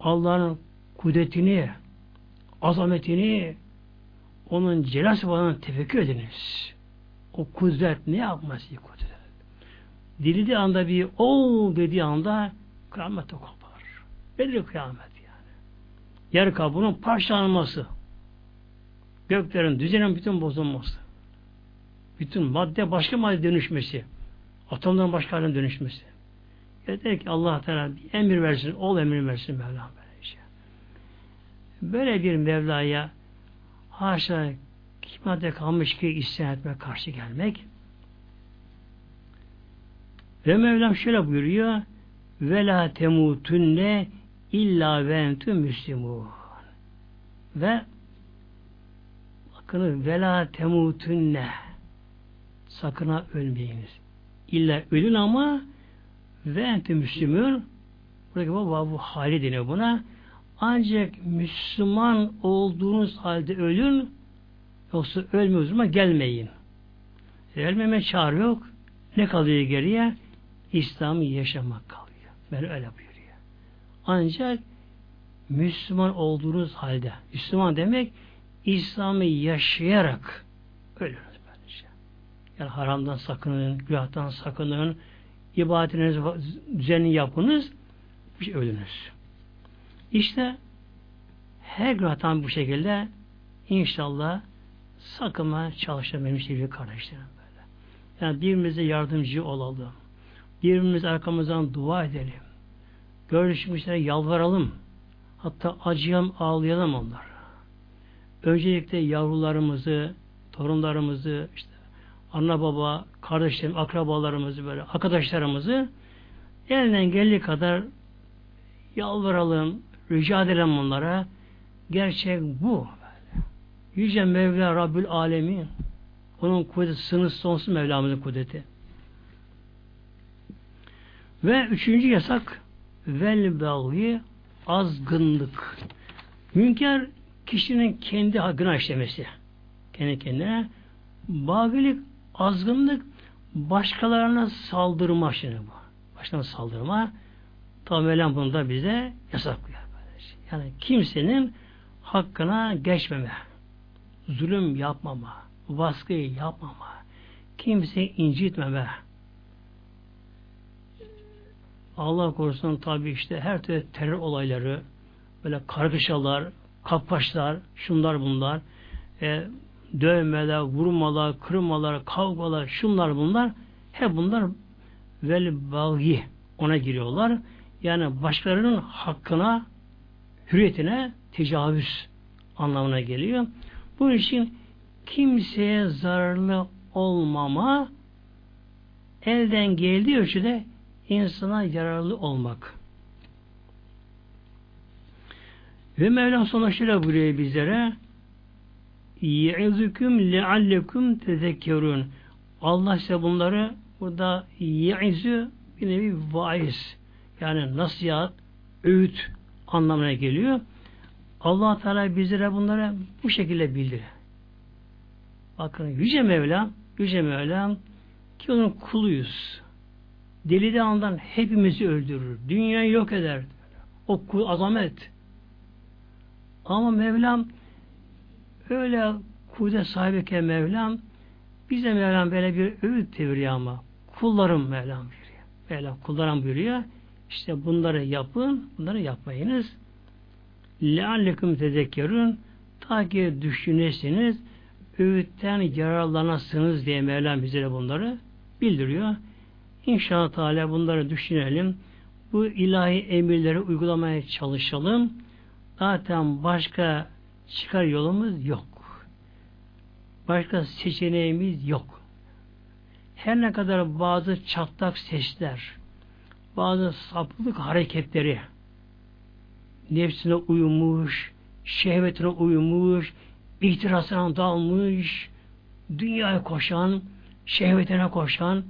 Allah'ın kudretini, azametini, onun celal sıfatını tefekkür ediniz. O kudret ne yapması kudret? Dilediği anda bir o dediği anda kıyamete kopar. Nedir kıyamet yani? Yer kabuğunun parçalanması. Göklerin, düzenin bütün bozulması. Bütün madde başka madde dönüşmesi. Atomların başka haline dönüşmesi. Yeter ki Allah Teala bir emir versin, ol emir versin Mevlam böylece. Böyle bir Mevla'ya haşa kimade kalmış ki isyan etme karşı gelmek. Ve Mevlam şöyle buyuruyor ve la temutunne illa ve entü müslimun. Ve bakın ve la temutunne sakın ha ölmeyiniz. İlla ölün ama ve entü müslümün buradaki bu, bu hali deniyor buna. Ancak Müslüman olduğunuz halde ölün yoksa ölmüyoruz ama gelmeyin. Ölmeme çağrı yok. Ne kalıyor geriye? İslam'ı yaşamak kalıyor. Ben öyle buyuruyor. Ancak Müslüman olduğunuz halde, Müslüman demek İslam'ı yaşayarak ölürüz böylece. Yani haramdan sakının, günahtan sakının, ibadetiniz düzenli yapınız, bir şey ölünüz. İşte her günahtan bu şekilde inşallah sakınma çalışalım benim kardeşlerim böyle. Yani birbirimize yardımcı olalım. Birbirimiz arkamızdan dua edelim. Görüşmüşlere yalvaralım. Hatta acıyalım, ağlayalım onlara. Öncelikle yavrularımızı, torunlarımızı, işte anne baba, kardeşlerim, akrabalarımızı böyle, arkadaşlarımızı elinden geldiği kadar yalvaralım, rica edelim onlara. Gerçek bu. Yüce Mevla Rabbül Alemin. Onun kudreti sınırsız sonsuz Mevlamızın kudreti. Ve üçüncü yasak vel belgi azgınlık. Münker kişinin kendi hakkına işlemesi. Kendi kendine. Bagilik, azgınlık başkalarına saldırma şimdi bu. Başkalarına saldırma. Tabi Mevlam bunu da bize yasaklıyor. Yani kimsenin hakkına geçmeme, zulüm yapmama, baskıyı yapmama, kimseyi incitmeme. Allah korusun tabi işte her türlü terör olayları, böyle kargaşalar, kapkaçlar, şunlar bunlar, e, dövmeler, vurmalar, kırmalar, kavgalar, şunlar bunlar, hep bunlar vel bagi ona giriyorlar. Yani başkalarının hakkına, hürriyetine tecavüz anlamına geliyor. Bunun için kimseye zararlı olmama elden geldiği ölçüde insana yararlı olmak. Ve Mevlam sonra şöyle buyuruyor bizlere يَعِذُكُمْ لَعَلَّكُمْ تَذَكَّرُونَ Allah size bunları burada ye'izü bir nevi vaiz yani nasihat, öğüt anlamına geliyor. allah Teala bizlere bunları bu şekilde bildirir. Bakın Yüce Mevlam, Yüce Mevlam ki onun kuluyuz. Deli de andan hepimizi öldürür. Dünyayı yok eder. O kul azamet. Ama Mevlam öyle kudret sahibiyken Mevlam bize Mevlam böyle bir öğüt deviriyor ama kullarım Mevlam buyuruyor. Mevlam kullarım buyuruyor. İşte bunları yapın, bunları yapmayınız. لَعَلَّكُمْ تَذَكَّرُونَ Ta ki düşünesiniz, öğütten yararlanasınız diye Mevlam bize bunları bildiriyor. İnşallah Teala bunları düşünelim. Bu ilahi emirleri uygulamaya çalışalım. Zaten başka çıkar yolumuz yok. Başka seçeneğimiz yok. Her ne kadar bazı çatlak sesler, bazı saplık hareketleri nefsine uyumuş, şehvetine uyumuş, ihtirasına dalmış, dünyaya koşan, şehvetine koşan,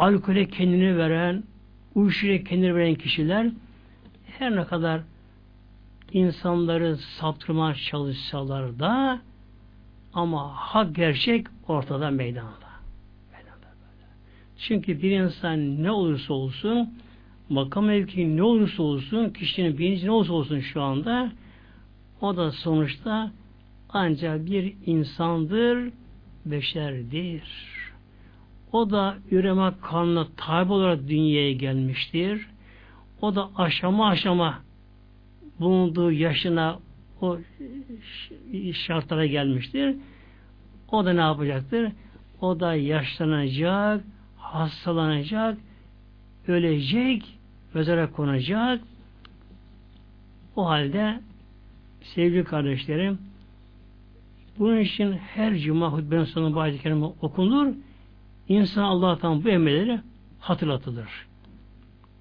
alkole kendini veren, uyuşuya kendini veren kişiler her ne kadar insanları saptırmaya çalışsalar da ama hak gerçek ortada meydanda. Çünkü bir insan ne olursa olsun makam mevki ne olursa olsun kişinin bilinci ne olursa olsun şu anda o da sonuçta ancak bir insandır, beşerdir. O da üreme kanına tabi olarak dünyaya gelmiştir. O da aşama aşama bulunduğu yaşına o şartlara gelmiştir. O da ne yapacaktır? O da yaşlanacak, hastalanacak, ölecek, mezara konacak. O halde sevgili kardeşlerim bunun için her cuma hutbenin sonunda bazı kelime okunur. İnsan Allah'tan bu emelleri hatırlatılır.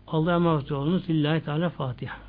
Allah'a emanet olunuz. Lillahi Teala Fatiha.